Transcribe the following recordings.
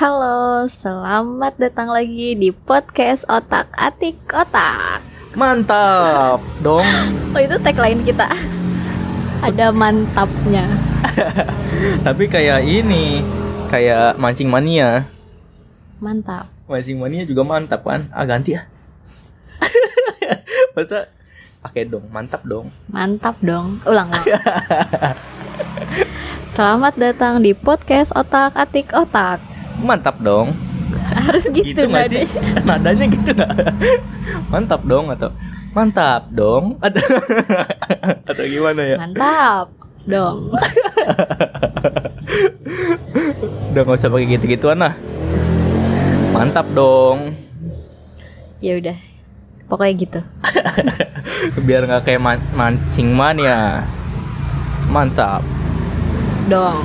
Halo, selamat datang lagi di podcast Otak Atik Otak. Mantap dong. Oh itu tagline kita. Ada mantapnya. Tapi kayak ini, kayak mancing mania. Mantap. Mancing mania juga mantap kan? Ah ganti ya. Masa pakai dong, mantap dong. Mantap dong. Ulang ulang. Selamat datang di podcast Otak Atik Otak. Mantap dong. Harus gitu, Gitu nggak sih? Nadanya gitu nggak? Mantap dong atau mantap dong atau atau gimana ya? Mantap dong. Udah nggak usah pakai gitu-gituan lah. Mantap dong. Ya udah. Pokoknya gitu. Biar nggak kayak man- mancing mania. Mantap. Dong.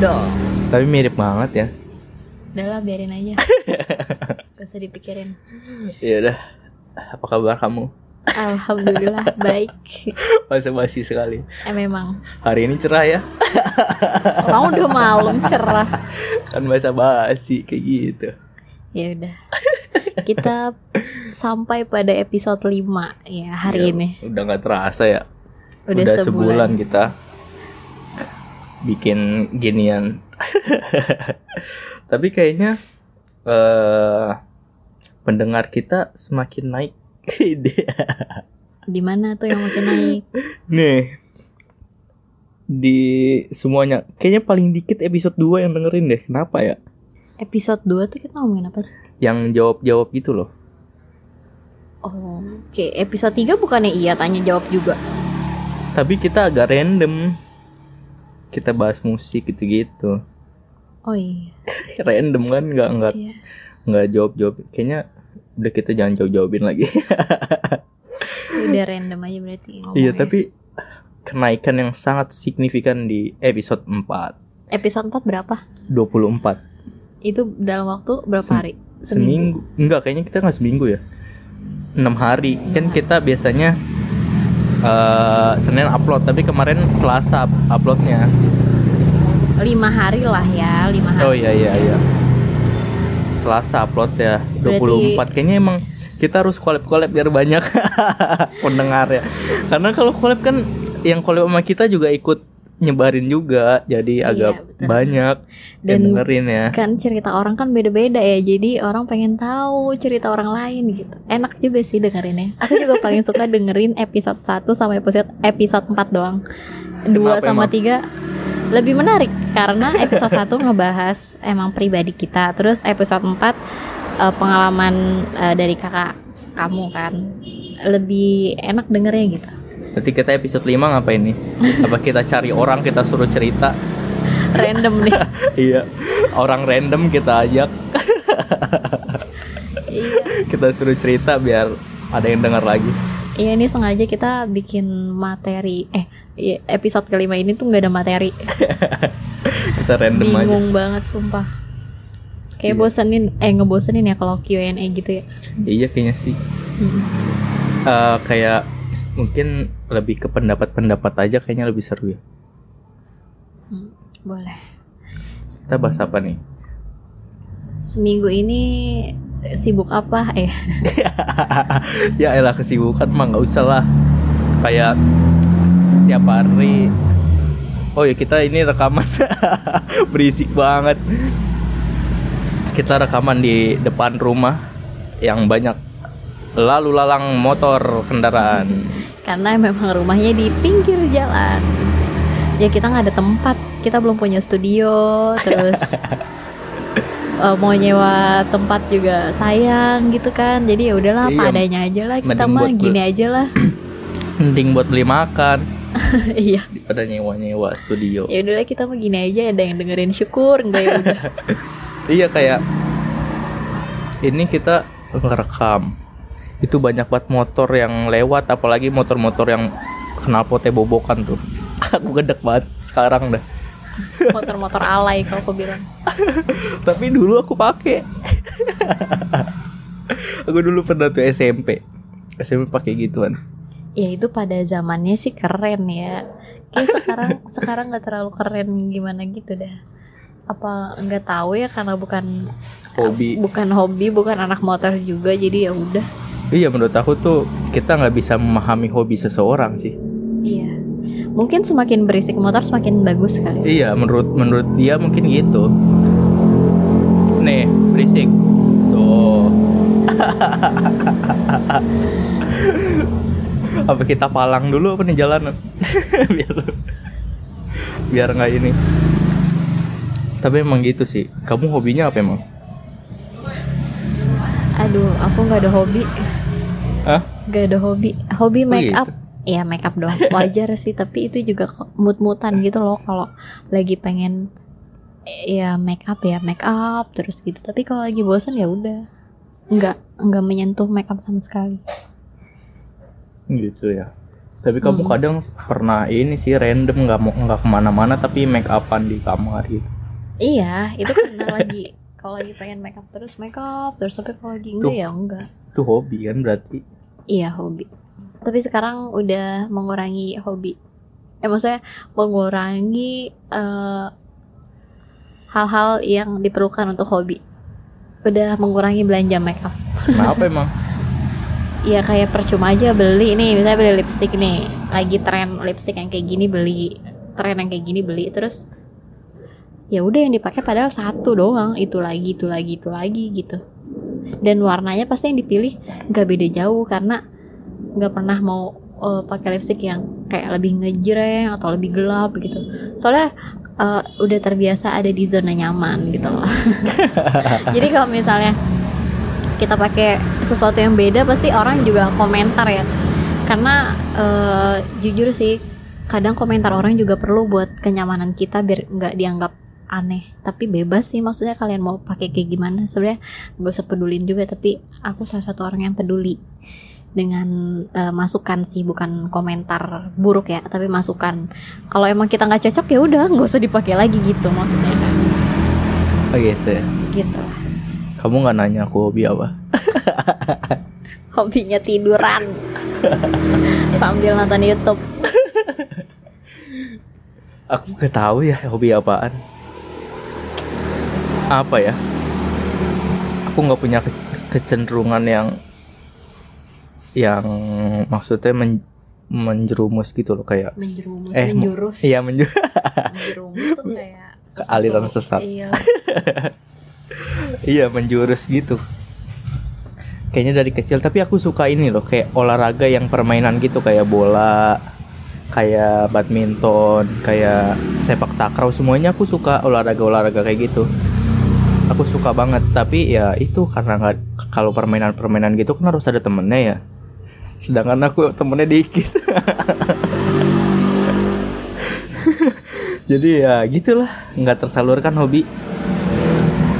Dong. Tapi mirip banget ya. Udah lah biarin aja. Gak usah dipikirin. Ya udah. Apa kabar kamu? Alhamdulillah baik. Basa basi sekali. Eh memang. Hari ini cerah ya. Kamu udah malam cerah. Kan basa basi kayak gitu. Ya udah. Kita sampai pada episode 5 ya hari Ya, ini. Udah nggak terasa ya. Udah, Udah, sebulan. sebulan kita bikin ginian. Tapi kayaknya eh pendengar kita semakin naik. Di mana tuh yang makin naik? Nih di semuanya kayaknya paling dikit episode 2 yang dengerin deh. Kenapa ya? Episode 2 tuh kita ngomongin apa sih? Yang jawab-jawab gitu loh. Oh, oke. Episode 3 bukannya iya tanya jawab juga. Tapi kita agak random. Kita bahas musik gitu-gitu. Oh iya. Random kan nggak nggak Iya. nggak jawab-jawab. Kayaknya udah kita jangan jawab-jawabin lagi. Udah random aja berarti. Iya, tapi kenaikan yang sangat signifikan di episode 4. episode 4 berapa? 24. Itu dalam waktu berapa Sem- hari? Seminggu. Enggak, kayaknya kita nggak seminggu ya. 6 hari. Kan kita biasanya eh Senin upload, tapi kemarin Selasa up- uploadnya. 5 hari lah ya, 5 hari. Oh iya iya iya. Selasa upload ya. 24 kayaknya emang kita harus collab-collab biar banyak pendengar ya. Karena kalau collab kan yang collab sama kita juga ikut nyebarin juga jadi Iya, agak betul. banyak Dan dengerin ya. kan cerita orang kan beda-beda ya jadi orang pengen tahu cerita orang lain gitu enak juga sih dengerinnya aku juga paling suka dengerin episode 1 sama episode episode 4 doang 2 Kenapa sama emang? 3 lebih menarik karena episode 1 ngebahas emang pribadi kita terus episode 4 eh, pengalaman eh, dari kakak kamu kan lebih enak dengernya gitu Nanti kita episode 5 ngapain nih? Apa kita cari orang kita suruh cerita? random nih iya. Orang random kita ajak, iya kita suruh cerita biar ada yang denger lagi. Iya ini sengaja kita bikin materi eh iya, episode kelima ini tuh nggak ada materi Kita random aja. bingung banget sumpah kayak Iya. bosenin eh ngebosenin ya kalau Q&A gitu ya Iya kayaknya sih. Mm. Eh, kayak mungkin lebih ke pendapat-pendapat aja kayaknya lebih seru ya. Hmm, boleh Kita bahas apa nih? seminggu ini sibuk apa eh ya elah kesibukan mah nggak usah lah. Kayak tiap hari. Oh ya kita ini rekaman berisik banget. Kita rekaman di depan rumah yang banyak lalu lalang motor kendaraan. Karena memang rumahnya di pinggir jalan. Ya kita nggak ada tempat. Kita belum punya studio terus eh, mau nyewa tempat juga sayang gitu kan. Jadi ya udahlah apa Iya, adanya aja lah kita mah gini aja lah. Mending buat beli makan. Iya. Daripada nyewa-nyewa studio. ya udahlah kita mah gini aja ada yang dengerin syukur enggak ya udah. Iya kayak ini kita ngerekam. Itu banyak banget motor yang lewat apalagi motor-motor yang knalpotnya bobokan tuh. Aku gedek banget sekarang dah. motor-motor alay kalau aku bilang Tapi dulu aku pakai. aku dulu pernah tuh SMP. SMP pakai gituan. ya itu pada zamannya sih keren ya kayak sekarang sekarang nggak terlalu keren gimana gitu dah apa nggak tahu ya karena bukan hobi bukan hobi bukan anak motor juga jadi ya udah iya menurut aku tuh kita nggak bisa memahami hobi seseorang sih. Iya. Mungkin semakin berisik motor semakin bagus kali iya menurut menurut dia mungkin gitu. Nih berisik. Tuh. Apa kita palang dulu apa nih jalanan? Biar biar nggak ini. Tapi emang gitu sih. Kamu hobinya apa emang? Aduh aku nggak ada hobi Hah? nggak ada hobi. Hobi Oh, make gitu? up. Iya make up doang. Wajar sih tapi itu juga mood-moodan gitu loh kalau lagi pengen ya make up ya make up terus gitu. Tapi kalau lagi bosan ya udah. Nggak nggak menyentuh make up sama sekali. Gitu ya. Tapi kamu Hmm. kadang pernah ini sih random nggak mau nggak ke mana-mana tapi make upan di kamar gitu. Iya itu karena lagi kalau lagi pengen make up terus make up. Terus tapi kalau lagi enggak ya enggak. Itu hobi kan berarti? Iya hobi. Tapi sekarang udah mengurangi hobi. Eh maksudnya mengurangi eh, hal-hal yang diperlukan untuk hobi. Udah mengurangi belanja make up. Kenapa emang? Ya kayak percuma aja beli. Nih misalnya beli lipstick nih. Lagi tren lipstick yang kayak gini beli. Tren yang kayak gini beli. Terus ya udah yang dipakai padahal satu doang itu lagi itu lagi itu lagi gitu. Dan warnanya pasti yang dipilih nggak beda jauh karena nggak pernah mau eh, pakai lipstick yang kayak lebih ngejreng atau lebih gelap gitu. Soalnya eh, udah terbiasa ada di zona nyaman gitu loh. Jadi kalau misalnya kita pakai sesuatu yang beda pasti orang juga komentar ya. Karena eh, jujur sih kadang komentar orang juga perlu buat kenyamanan kita biar nggak dianggap aneh. Tapi bebas sih maksudnya kalian mau pakai kayak gimana. Sebenarnya gak usah pedulin juga tapi aku salah satu orang yang peduli dengan eh, masukan sih bukan komentar buruk ya tapi masukan. Kalau emang kita nggak cocok ya udah nggak usah dipakai lagi gitu maksudnya. Kan oh gitu ya? Gitu kamu nggak nanya aku hobi apa? Hobinya tiduran. Sambil nonton YouTube. Aku gak tahu ya hobi apaan apa ya? Aku nggak punya ke- kecenderungan yang yang maksudnya men- menjerumus gitu loh kayak menjerumus Eh, menjurus. iya menju menjerumus tuh kayak Ke aliran sesat. iya. Iya menjurus gitu. Kayaknya dari kecil tapi aku suka ini loh kayak olahraga yang permainan gitu kayak bola kayak badminton kayak sepak takraw semuanya aku suka olahraga olahraga kayak gitu aku suka banget tapi ya itu karena nggak kalau permainan permainan gitu kan harus ada temennya ya. Sedangkan aku temennya dikit. Jadi ya gitulah nggak tersalurkan hobi.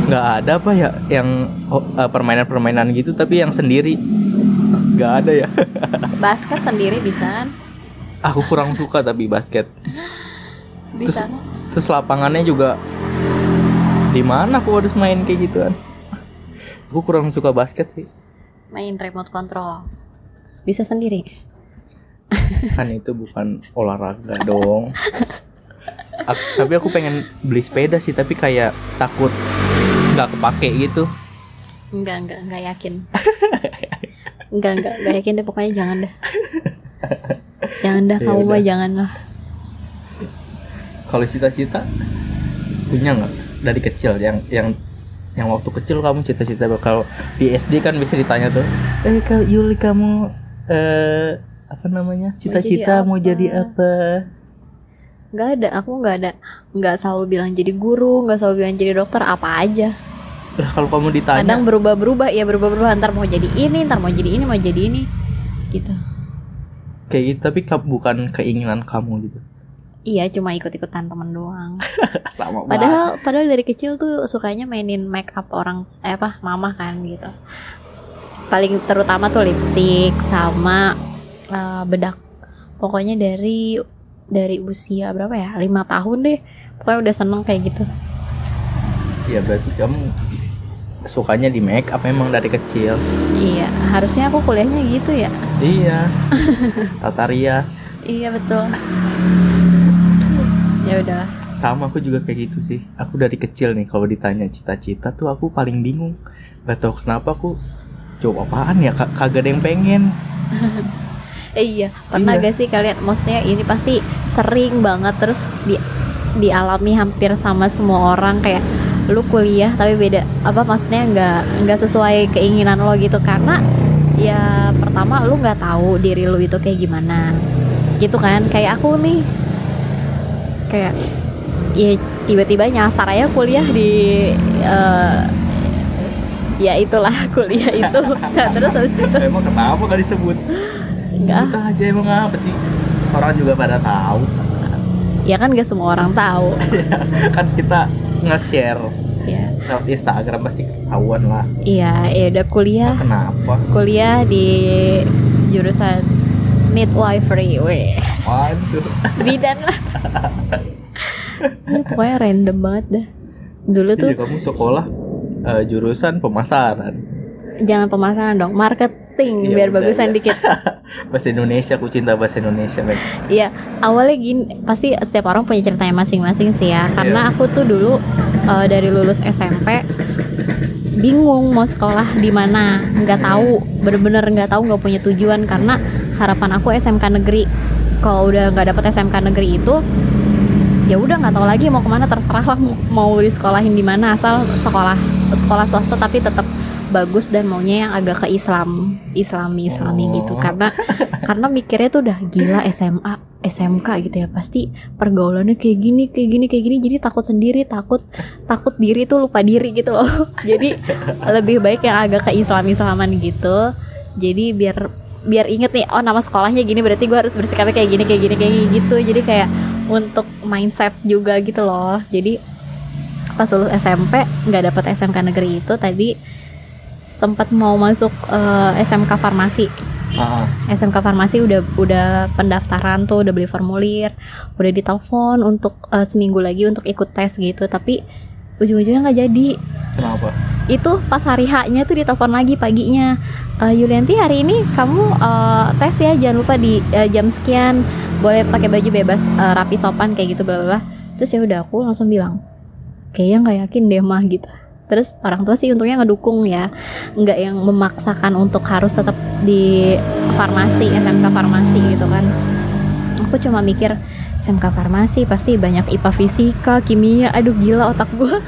Nggak ada apa ya yang eh, permainan-permainan gitu tapi yang sendiri. Nggak ada ya. Basket sendiri bisa kan? Aku kurang suka tapi basket. Bisa kan? terus lapangannya juga di mana aku harus main kayak gituan? Aku kurang suka basket sih. Main remote control. Bisa sendiri. Kan itu bukan olahraga dong. Ak- tapi aku pengen beli sepeda sih tapi kayak takut nggak kepake gitu. Enggak enggak enggak yakin. Enggak enggak enggak yakin deh pokoknya jangan dah jangan dah Ya kamu mah jangan lah. Kalau cita-cita punya nggak dari kecil yang yang yang waktu kecil kamu cita-cita kalau di SD kan bisa ditanya tuh. Eh kalau Yuli kamu eh apa namanya? Cita-cita mau jadi jadi apa? Nggak ada aku nggak ada nggak selalu bilang jadi guru nggak selalu bilang jadi dokter apa aja. Lah kalau kamu ditanya kadang berubah-berubah ya berubah-berubah ntar mau jadi ini ntar mau jadi ini mau jadi ini gitu. Kayak gitu tapi ka- bukan keinginan kamu gitu iya cuma ikut-ikutan temen doang. Sama banget. Padahal padahal dari kecil tuh sukanya mainin make up orang eh apa mama kan gitu. Paling terutama tuh lipstick sama eh, bedak. Pokoknya dari dari usia berapa ya? Lima tahun deh. Pokoknya udah seneng kayak gitu. Ya berarti kamu sukanya di make up memang dari kecil. Iya harusnya aku kuliahnya gitu ya. Iya. Tata rias. Iya betul ya udah. Sama aku juga kayak gitu sih. Aku dari kecil nih kalau ditanya cita-cita tuh aku paling bingung. Gak tahu kenapa aku jawab apaan ya? Ka- kagak ada yang pengen. Eh, iya, pernah Iya. gak sih kalian? Maksudnya ini pasti sering banget terus di dialami hampir sama semua orang kayak lu kuliah tapi beda apa maksudnya nggak nggak sesuai keinginan lo gitu. Karena ya pertama lu nggak tahu diri lu itu kayak gimana. Gitu kan? Kayak aku nih kayak ya tiba-tiba nyasar aja kuliah di eh, ya itulah kuliah itu. Nah, terus habis itu emang kenapa gak disebut? Nggak. Sebut aja emang apa sih? Orang juga pada tahu. Ya kan gak semua orang tahu. Kan kita nge-share ya lewat Instagram pasti ketahuan lah. Iya ya udah kuliah. Kenapa? Kuliah di jurusan midwifery weh waduh. Bidan lah. Ya, pokoknya random banget dah. Dulu tuh Iya, kamu sekolah eh, jurusan pemasaran. Jangan pemasaran dong marketing Iya, biar bagusan ya. dikit. Bahasa Indonesia aku cinta bahasa Indonesia men Iya, awalnya gini, pasti setiap orang punya ceritanya masing-masing sih ya. Karena Iya. aku tuh dulu eh, dari lulus SMP bingung mau sekolah di mana, nggak tahu, bener-bener nggak tahu, nggak punya tujuan. Karena harapan aku SMK negeri. Kalau udah nggak dapet SMK negeri itu, ya udah nggak tahu lagi mau ke mana terserah lah mau- di sekolahin di mana asal sekolah sekolah swasta tapi tetap bagus dan maunya yang agak ke Islam Islami Islami Oh. gitu. Karena karena mikirnya tuh udah gila SMA SMK gitu ya. Pasti pergaulannya kayak gini kayak gini kayak gini. Jadi takut sendiri takut takut diri tuh lupa diri gitu loh. Jadi lebih baik yang agak ke Islam Islaman gitu. Jadi biar biar inget nih oh nama sekolahnya gini berarti gue harus bersikapnya kayak gini kayak gini kayak gini gitu. Jadi kayak untuk mindset juga gitu loh. Jadi pas lulus SMP nggak dapet SMK negeri itu tadi sempat mau masuk eh, SMK farmasi. Ah, SMK farmasi udah udah pendaftaran tuh udah beli formulir udah ditelepon untuk eh, seminggu lagi untuk ikut tes gitu. Tapi ujung-ujungnya nggak jadi. Kenapa? Itu pas hari H-nya tuh ditelepon lagi paginya. "Eh, Yulianti hari ini kamu eh, tes ya jangan lupa di eh, jam sekian. Boleh pakai baju bebas eh, rapi sopan kayak gitu bla bla." terus ya udah aku langsung bilang kayaknya nggak yakin deh mah gitu. Terus orang tua sih untungnya ngedukung ya. Nggak yang memaksakan untuk harus tetap di farmasi SMK farmasi gitu kan aku cuma mikir SMK farmasi pasti banyak IPA fisika kimia. Aduh gila otak gua.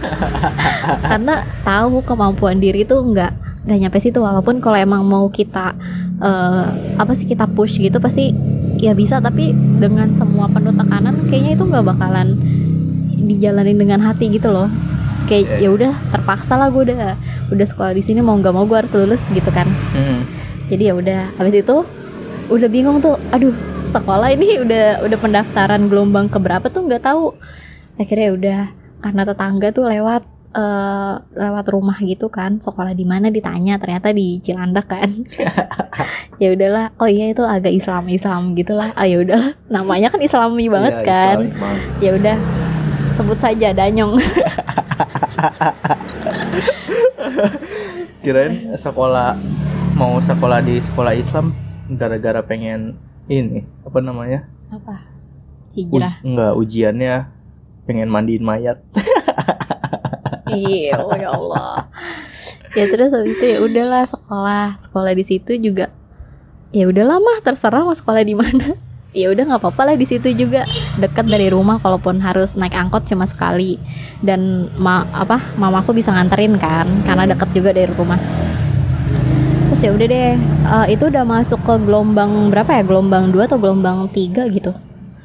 Karena tahu kemampuan diri tuh nggak nggak nyampe situ. Walaupun kalau emang mau kita eh, apa sih kita push gitu pasti ya bisa. Tapi dengan semua penuh tekanan kayaknya itu nggak bakalan dijalanin dengan hati gitu loh. Kayak Iya, ya udah terpaksa lah gue udah udah sekolah di sini mau nggak mau gue harus lulus gitu kan. Hmm. jadi ya udah habis itu udah bingung tuh aduh sekolah ini udah udah pendaftaran gelombang keberapa tuh? Nggak tahu. Akhirnya ya udah karena tetangga tuh lewat eh, lewat rumah gitu kan. Sekolah di mana? Ditanya. Ternyata di Cilandak kan. Ya udahlah. Oh iya itu agak Islam Islam gitulah. Ah ya udahlah. Namanya kan Islami banget Iya, kan. Islami banget. ya udah. Sebut saja Danyong. Kirain sekolah mau sekolah di sekolah Islam gara-gara pengen ini apa namanya apa Uj- hijrah enggak ujiannya pengen mandiin mayat Iya, oh ya Allah. Ya terus habis itu ya udahlah sekolah, sekolah di situ juga. Ya udahlah mah terserah mau sekolah di mana. Ya udah nggak apa-apa lah di situ juga dekat dari rumah kalaupun harus naik angkot cuma sekali dan ma apa mamaku bisa nganterin kan karena deket juga dari rumah. Ya udah deh. Eh, itu udah masuk ke gelombang berapa ya? Gelombang 2 atau gelombang 3 gitu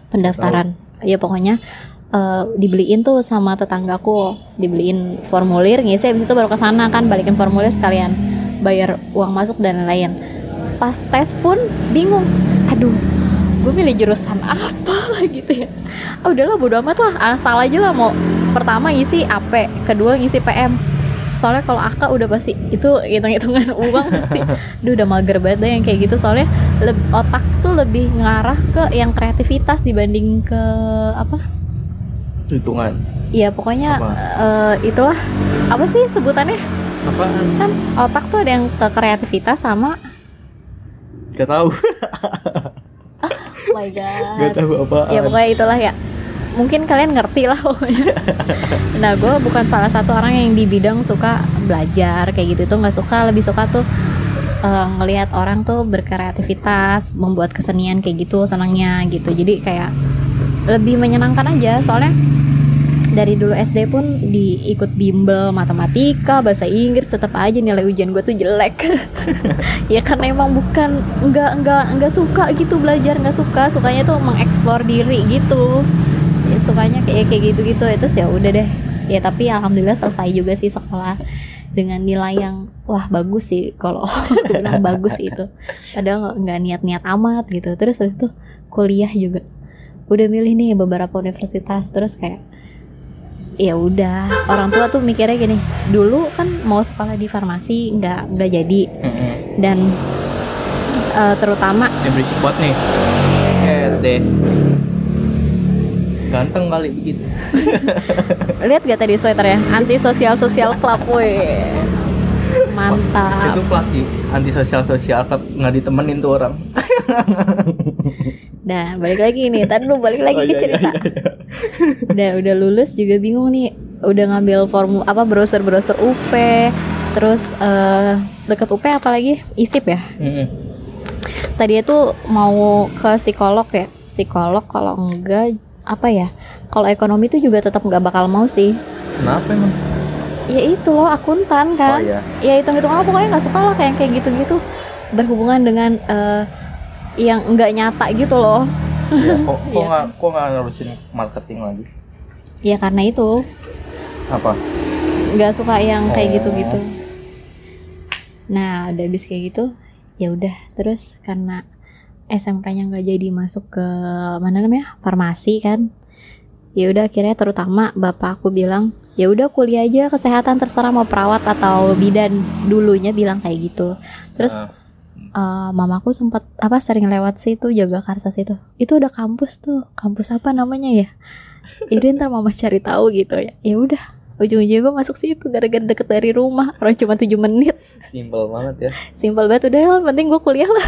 pendaftaran. Ya pokoknya eh, dibeliin tuh sama tetanggaku. Dibeliin formulir ngisi habis itu baru ke sana kan balikin formulir sekalian. Bayar uang masuk dan lain-lain. Pas tes pun bingung. Aduh gue milih jurusan apa gitu ya? Ah udahlah bodo amat lah. Asal aja lah mau pertama ngisi AP kedua ngisi PM soalnya kalau AK udah pasti itu hitung-hitungan uang pasti. Duh udah mager banget deh yang kayak gitu. Soalnya leb- otak tuh lebih ngarah ke yang kreativitas dibanding ke apa? Hitungan. Iya pokoknya Apa? eh, itulah. Apa sih sebutannya? Apaan? Kan otak tuh ada yang ke kreativitas sama gak tahu. Oh my gak god tahu apaan. Ya pokoknya itulah ya mungkin kalian ngerti lah pokoknya. nah gue bukan salah satu orang yang di bidang suka belajar kayak gitu tuh nggak suka lebih suka tuh eh, ngelihat orang tuh berkreativitas membuat kesenian kayak gitu senangnya gitu. Jadi kayak lebih menyenangkan aja. Soalnya dari dulu SD pun diikut bimbel matematika bahasa Inggris tetap aja nilai ujian gue tuh jelek. Ya karena emang bukan nggak nggak nggak suka gitu belajar nggak suka. Sukanya tuh mengeksplor diri gitu sukanya kayak kayak gitu gitu itu ya udah deh. Ya tapi alhamdulillah selesai juga sih sekolah dengan nilai yang wah bagus sih kalau bilang bagus itu padahal nggak- niat-niat amat gitu. Terus habis itu kuliah juga. Udah milih nih beberapa universitas. Terus kayak ya udah. Orang tua tuh mikirnya gini dulu kan mau sekolah di farmasi nggak nggak jadi. Dan eh, terutama Yang berisik nih. Eh, deh. Ganteng kali begitu. lihat gak tadi sweaternya anti sosial sosial club woi mantap Itu kelas sih anti sosial sosial club nggak ditemenin tuh orang. Nah, balik lagi nih. Tadi lu balik lagi Oh, ke iya, cerita. iya, iya. Udah udah lulus juga bingung nih. Udah ngambil formu apa browser-browser UP. Terus eh deket UP apalagi ISIP ya. Mm-mm. Tadi itu mau ke psikolog ya. Psikolog kalau enggak apa ya? Kalau ekonomi itu juga tetap nggak bakal mau sih. Kenapa emang? Ya itu loh akuntan Oh kan. iya. Ya hitung-hitung apa pokoknya nggak suka lah kayak kayak gitu-gitu. Berhubungan dengan eh, yang nggak nyata gitu loh. Ya, kok kok Iya. nggak kok nggak ngurusin marketing lagi? Ya karena itu Apa? nggak suka yang kayak Oh. gitu-gitu. Nah, udah habis kayak gitu, ya udah terus karena SMK-nya nggak jadi masuk ke mana namanya farmasi kan. Ya udah akhirnya terutama bapak aku bilang, ya udah kuliah aja kesehatan terserah mau perawat atau bidan dulunya bilang kayak gitu. Terus Nah, eh, mamaku sempat apa sering lewat situ jaga karsa situ. Itu udah kampus tuh, kampus apa namanya ya? Jadi ntar mama cari tahu gitu ya. Ya udah, ujung-ujungnya gue masuk situ gara-gara deket dari rumah. Orang cuma 7 menit. simpel banget ya. Simpel banget udah yang penting gue kuliah lah.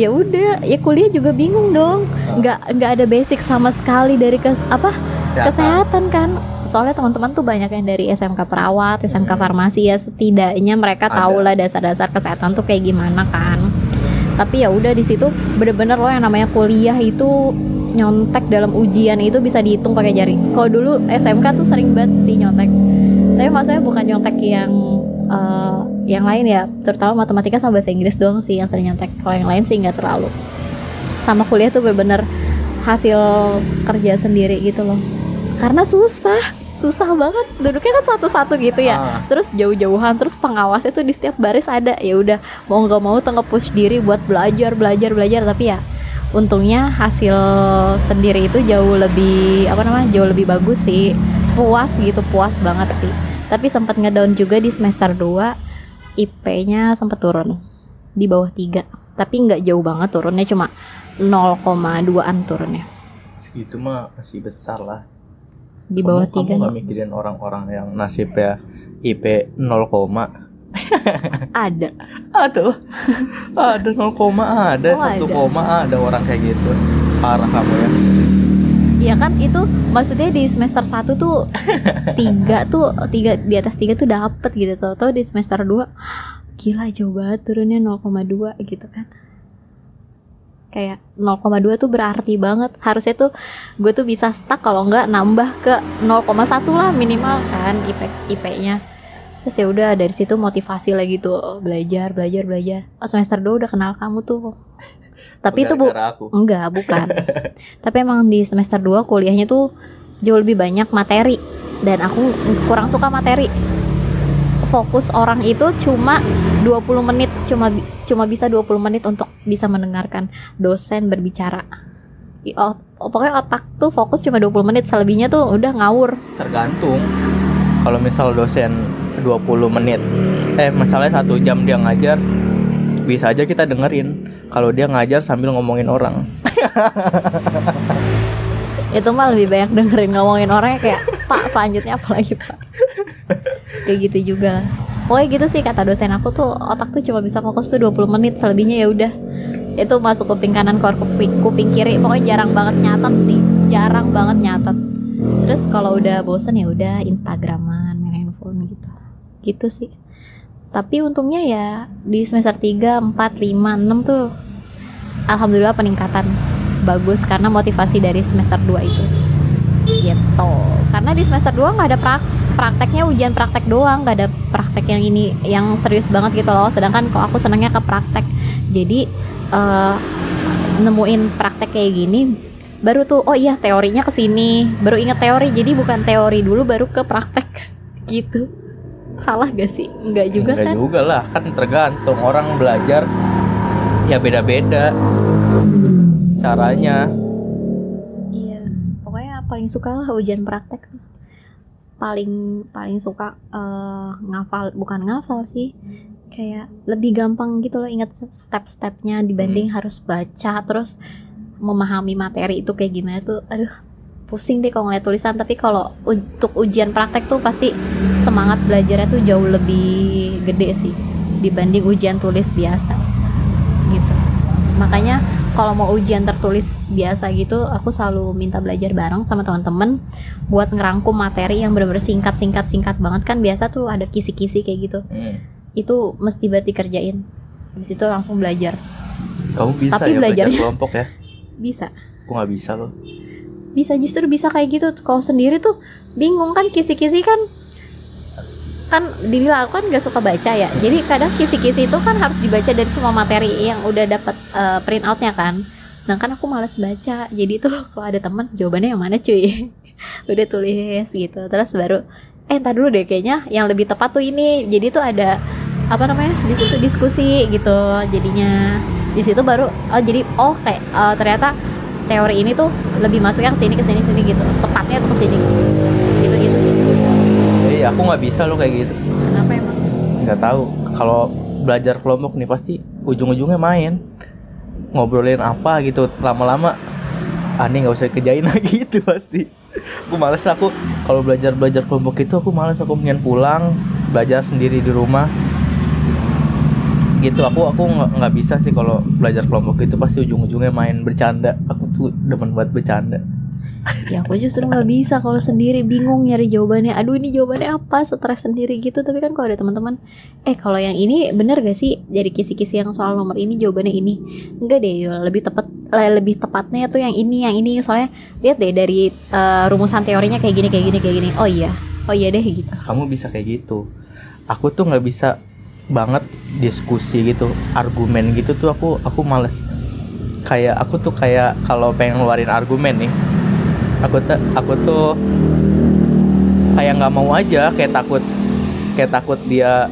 Ya udah, ya kuliah juga bingung dong. Nggak nggak ada basic sama sekali dari kes apa kesehatan. kan. Soalnya teman-teman tuh banyak yang dari SMK perawat SMK Hmm. farmasi ya setidaknya mereka tahu lah dasar-dasar kesehatan tuh kayak gimana kan. Tapi ya udah di situ bener-bener loh yang namanya kuliah itu nyontek dalam ujian itu bisa dihitung pakai jari. Kalau dulu SMK tuh sering banget sih nyontek. Tapi maksudnya bukan nyontek yang eh, yang lain ya terutama matematika sama bahasa Inggris doang sih yang sering nyontek kalau yang lain sih nggak terlalu. Sama kuliah tuh bener-bener hasil kerja sendiri gitu loh. Karena susah susah banget. Duduknya kan satu-satu gitu ya. Ah, terus jauh-jauhan terus pengawasnya tuh di setiap baris ada. Ya udah mau nggak mau tuh nge-push diri buat belajar belajar belajar. Tapi ya untungnya hasil sendiri itu jauh lebih apa namanya jauh lebih bagus sih. Puas gitu puas banget sih tapi sempat ngedown juga di semester 2 IP-nya sempat turun di bawah 3 tapi nggak jauh banget turunnya cuma 0,2an turunnya segitu mah masih besar lah. di bawah kamu, kamu 3 nggak mikirin orang-orang yang nasibnya IP 0, ada Aduh, ada 0, ada Oh, 1, ada. koma ada orang kayak gitu. Parah kamu ya. Iya kan? Itu maksudnya di semester 1 tuh tiga tuh tiga di atas tiga tuh dapet gitu. Tau tau di semester 2 gila jauh banget turunnya 0,2 gitu kan. Kayak 0,2 tuh berarti banget. Harusnya tuh gue tuh bisa stuck kalau nggak nambah ke 0,1 lah minimal kan IP IP-nya terus ya udah dari situ motivasi lagi tuh belajar belajar belajar. Oh, semester 2 udah kenal kamu tuh tapi itu bu aku. Enggak, bukan. Tapi emang di semester 2 kuliahnya tuh jauh lebih banyak materi dan aku kurang suka materi. Fokus orang itu cuma 20 menit, cuma cuma bisa 20 menit untuk bisa mendengarkan dosen berbicara. Ot- pokoknya otak tuh fokus cuma 20 menit, selebihnya tuh udah ngawur. Tergantung. Kalau misal dosen 20 menit, eh masalahnya satu jam dia ngajar, bisa aja kita dengerin. Kalau dia ngajar sambil ngomongin orang. Itu mah lebih banyak dengerin ngomongin orangnya kayak, "Pak, selanjutnya apa lagi, Pak?" Kayak gitu juga. Pokoknya gitu sih kata dosen aku tuh otak tuh cuma bisa fokus tuh 20 menit, selebihnya ya udah itu masuk kuping kanan keluar kuping, kuping kiri pokoknya jarang banget nyatet sih jarang banget nyatet terus kalau udah bosen ya udah instagraman main handphone gitu gitu sih tapi untungnya ya di semester 3, 4, 5, 6 tuh alhamdulillah peningkatan bagus karena motivasi dari semester 2 itu. Gitu. Karena di semester 2 nggak ada prak prakteknya ujian praktek doang nggak ada praktek yang ini yang serius banget gitu loh. Sedangkan kalau aku senangnya ke praktek. Jadi eh, nemuin praktek kayak gini baru tuh oh iya teorinya ke sini. Baru inget teori jadi bukan teori dulu baru ke praktek. Gitu salah gak sih nggak juga Enggak kan juga lah, kan tergantung orang belajar ya beda-beda caranya. Iya, pokoknya paling suka lah ujian praktek. Paling paling suka eh, ngafal, bukan ngafal sih, kayak lebih gampang gitu loh ingat step-stepnya dibanding harus baca terus memahami materi itu kayak gimana tuh. Aduh, pusing deh kalau ngeliat tulisan. Tapi kalau untuk ujian praktek tuh pasti semangat belajarnya tuh jauh lebih gede sih dibanding ujian tulis biasa gitu. Makanya kalau mau ujian tertulis biasa gitu aku selalu minta belajar bareng sama teman-teman buat ngerangkum materi yang bener-bener singkat singkat singkat banget kan biasa tuh ada kisi-kisi kayak gitu Hmm. itu mesti banget dikerjain habis itu langsung belajar Kamu bisa Tapi ya belajar kelompok ya? bisa Aku nggak bisa loh. Bisa justru bisa kayak gitu. Kalau sendiri tuh bingung kan kisi-kisi kan kan dibilang aku kan gak suka baca ya. Jadi kadang kisi-kisi itu kan harus dibaca dari semua materi yang udah dapat eh, print outnya kan. Sedangkan aku males baca. Jadi tuh kalau ada teman jawabannya yang mana cuy? Udah tulis gitu. Terus baru eh entar dulu deh kayaknya yang lebih tepat tuh ini. Jadi tuh ada apa namanya di situ diskusi gitu jadinya. Di situ baru oh jadi oh eh, ternyata teori ini tuh lebih masuknya ke sini ke sini sini gitu. Tepatnya tuh ke sini. Gitu gitu sih. Jadi aku nggak bisa loh kayak gitu. kenapa emang? Nggak tahu. Kalau belajar kelompok nih pasti ujung-ujungnya main. Ngobrolin apa gitu lama-lama. Aneh nggak usah kerjain lagi itu pasti. Aku males lah aku. Kalau belajar belajar kelompok itu aku males. Aku pengen pulang belajar sendiri di rumah gitu. Aku aku nggak bisa sih kalau belajar kelompok itu pasti ujung-ujungnya main bercanda. Aku tuh demen buat bercanda. Ya aku justru nggak bisa kalau sendiri. Bingung nyari jawabannya. Aduh ini jawabannya apa? Stres sendiri gitu. Tapi kan kalau ada teman-teman eh kalau yang ini bener gak sih? Jadi kisi-kisi yang soal nomor ini jawabannya ini. Enggak deh Yul. lebih tepat eh, lebih tepatnya tuh yang ini yang ini. Soalnya lihat deh dari eh, rumusan teorinya kayak gini kayak gini kayak gini. Oh iya. Oh iya deh gitu. Kamu bisa kayak gitu. Aku tuh nggak bisa banget diskusi gitu argumen gitu tuh aku aku males. Kayak aku tuh kayak kalau pengen ngeluarin argumen nih aku tuh aku tuh kayak nggak mau aja kayak takut kayak takut dia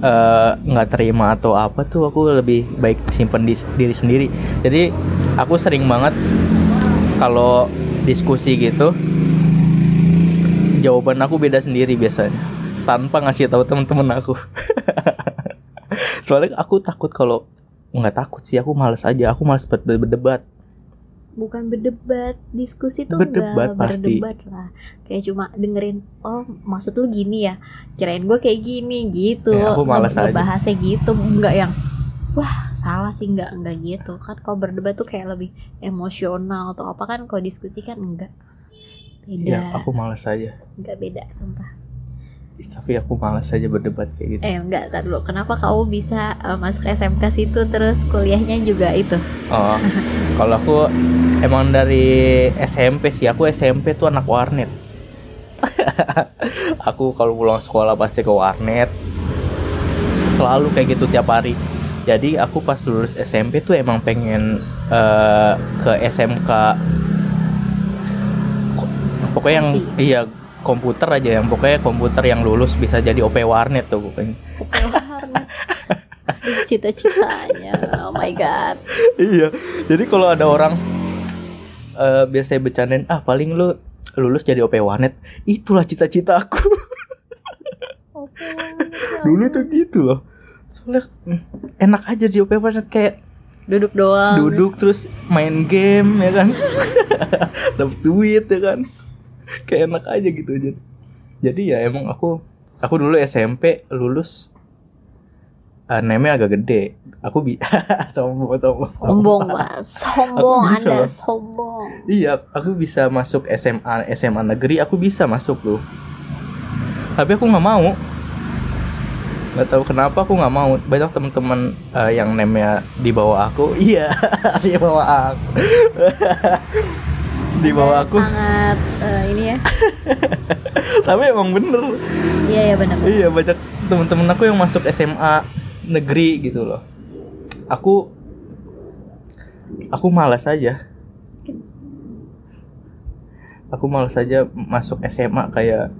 eh, nggak terima atau apa tuh aku lebih baik simpen di diri sendiri. Jadi aku sering banget kalau diskusi gitu jawaban aku beda sendiri biasanya tanpa ngasih tahu teman-teman aku. Soalnya aku takut kalau nggak takut sih aku males aja aku males ber- ber- berdebat. Bukan berdebat diskusi tuh Berdebat enggak pasti. berdebat lah. Kayak cuma dengerin oh maksud lu gini ya? Kirain gue kayak gini gitu. Ya, aku malas aja. bahasnya gitu enggak yang wah salah sih enggak enggak gitu. Kan kalau berdebat tuh kayak lebih emosional atau apa kan kalau diskusi kan enggak beda. ya aku males aja. Enggak beda sumpah tapi aku males aja berdebat kayak gitu. Eh enggak tar dulu. Kenapa kamu bisa eh, masuk SMK situ terus kuliahnya juga itu? Oh kalau aku emang dari SMP sih. Aku SMP tuh anak warnet. Aku kalau pulang sekolah pasti ke warnet. Selalu kayak gitu tiap hari. Jadi aku pas lulus SMP tuh emang pengen eh, ke SMK Ko- pokoknya yang iya komputer aja yang pokoknya komputer yang lulus bisa jadi OP warnet tuh pokoknya. Oke, warnet. Cita-citanya oh my god. Iya jadi kalau ada orang eh biasanya bercandain ah paling lu lulus jadi OP warnet. Itulah cita-cita aku. Oke, dulu tuh gitu loh. Soalnya mm, enak aja di OP warnet kayak duduk doang. duduk terus main game ya kan? Dapat duit ya kan kayak enak aja gitu aja jadi ya emang aku aku dulu SMP lulus uh, name agak gede. Aku bi sombong sombong. Sombong, Pak. Sombong bisa Anda, sombong. Iya, aku bisa masuk SMA SMA negeri, aku bisa masuk tuh. Tapi aku nggak mau. Nggak tahu kenapa aku nggak mau. Banyak teman-teman eh, yang name-nya di bawah aku. Iya, di bawah aku. di bawah aku. Sangat eh, ini ya. Tapi emang bener. Iya, ya benar. Iya, banyak teman-teman aku yang masuk SMA negeri gitu loh. Aku aku malas aja. Aku malas aja masuk SMA kayak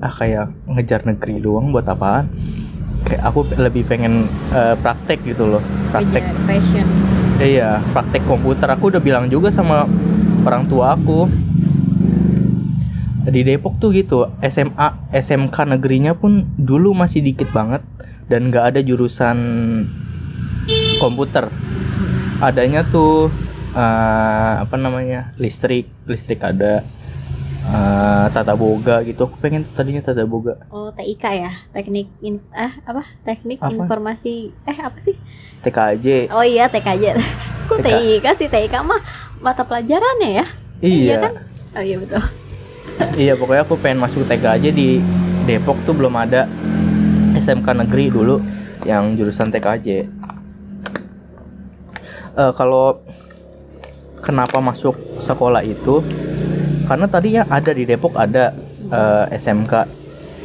ah kayak ngejar negeri doang buat apaan? Kayak aku lebih pengen eh, praktek gitu loh. Praktek Kejar passion. Iya, praktek komputer. Aku udah bilang juga sama orang tua aku. Di Depok tuh gitu, SMA, SMK negerinya pun dulu masih dikit banget dan nggak ada jurusan komputer. Adanya tuh eh, apa namanya listrik, listrik ada eh, tata boga gitu. Aku pengen tadinya tata boga. Oh, TIK ya, teknik in, ah apa? Teknik Apa? informasi eh apa sih? TKJ. Oh iya TKJ. Kok TK? TIK sih TIK mah mata pelajarannya ya? Iya. kan? Oh iya betul. Iya pokoknya aku pengen masuk TK aja di Depok tuh belum ada SMK negeri dulu yang jurusan TKJ. Eh kalau kenapa masuk sekolah itu? Karena tadinya ada di Depok ada eh, SMK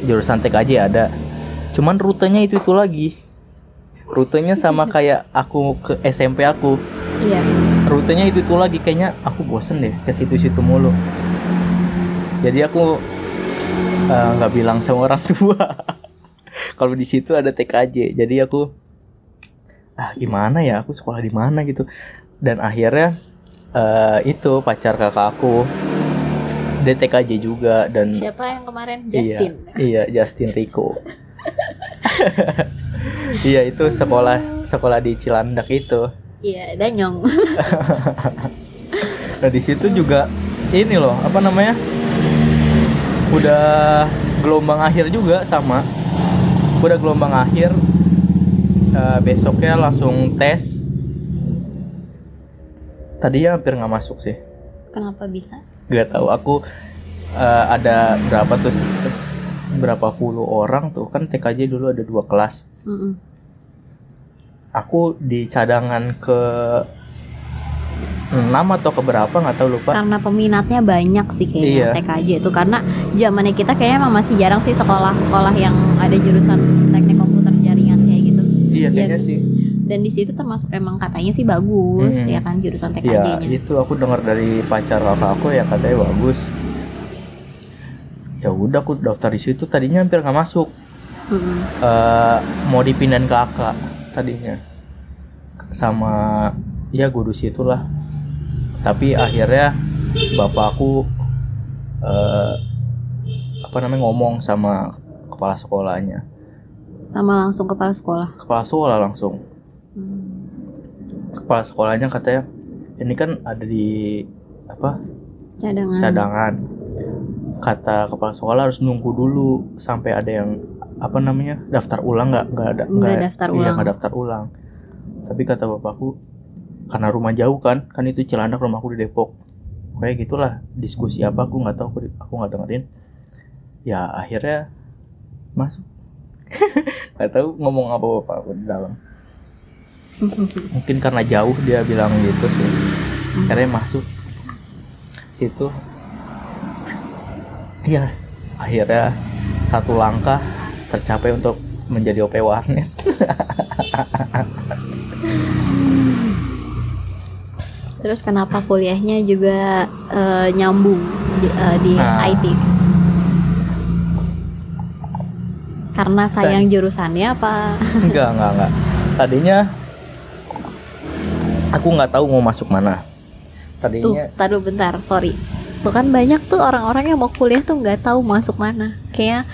jurusan TKJ ada. Cuman rutenya itu itu lagi. Rutenya sama kayak aku ke SMP aku. Iya. Rutenya itu itu lagi kayaknya aku bosen deh ke situ-situ mulu. Jadi aku eh, nggak bilang sama orang tua kalau di situ ada TKJ. Jadi aku ah gimana ya aku sekolah di mana gitu. Dan akhirnya eh, itu pacar kakak aku dia TKJ juga dan Siapa yang kemarin iya Justin? iya Justin Rico. iya itu sekolah sekolah di Cilandak itu. Iya, Danyong. Nah di situ juga ini loh apa namanya udah gelombang akhir juga sama udah gelombang akhir Eh, besoknya langsung tes tadinya hampir nggak masuk sih Kenapa bisa? nggak tahu aku eh, ada berapa tuh berapa puluh orang tuh kan TKJ dulu ada dua kelas Mm-mm. aku di cadangan ke 6 atau ke berapa nggak tahu lupa Karena peminatnya banyak sih kayaknya Iya. TKJ itu karena zamannya kita kayaknya emang masih jarang sih sekolah-sekolah yang ada jurusan teknik komputer jaringan kayak gitu. iya Iya. kayaknya sih Dan di situ termasuk emang katanya sih bagus Mm-mm. ya kan jurusan Iya, TKJ-nya. itu aku dengar dari pacar kakak aku ya katanya bagus. Ya udah aku daftar di situ tadinya hampir nggak masuk. Mm-mm. Eh, mau dipindahin ke AK tadinya. Sama ya guru situ lah. Tapi akhirnya bapak aku eh, apa namanya ngomong sama kepala sekolahnya. Sama langsung kepala sekolah. Kepala sekolah langsung. Hmm. Kepala sekolahnya katanya ini kan ada di apa Cadangan. cadangan kata kepala sekolah harus nunggu dulu sampai ada yang apa namanya daftar ulang nggak nggak ada Nggak daftar iya ulang. nggak daftar ulang. Tapi kata bapakku karena rumah jauh kan kan itu Cilandak rumahku di Depok. Kayak gitulah diskusi apa aku nggak tahu aku, aku nggak dengerin. Ya akhirnya masuk. Nggak tahu ngomong apa bapak aku di dalam. Mungkin karena jauh dia bilang gitu sih. Akhirnya masuk. Situ ya akhirnya satu langkah tercapai untuk menjadi OP warnet Terus kenapa kuliahnya juga eh, nyambung di, eh, di Nah. IT? Karena sayang jurusannya apa? enggak enggak enggak tadinya aku nggak tahu mau masuk mana Tuh, tadinya taruh bentar, sorry. Tuh kan banyak tuh orang-orang yang mau kuliah tuh nggak tahu masuk mana. Kayak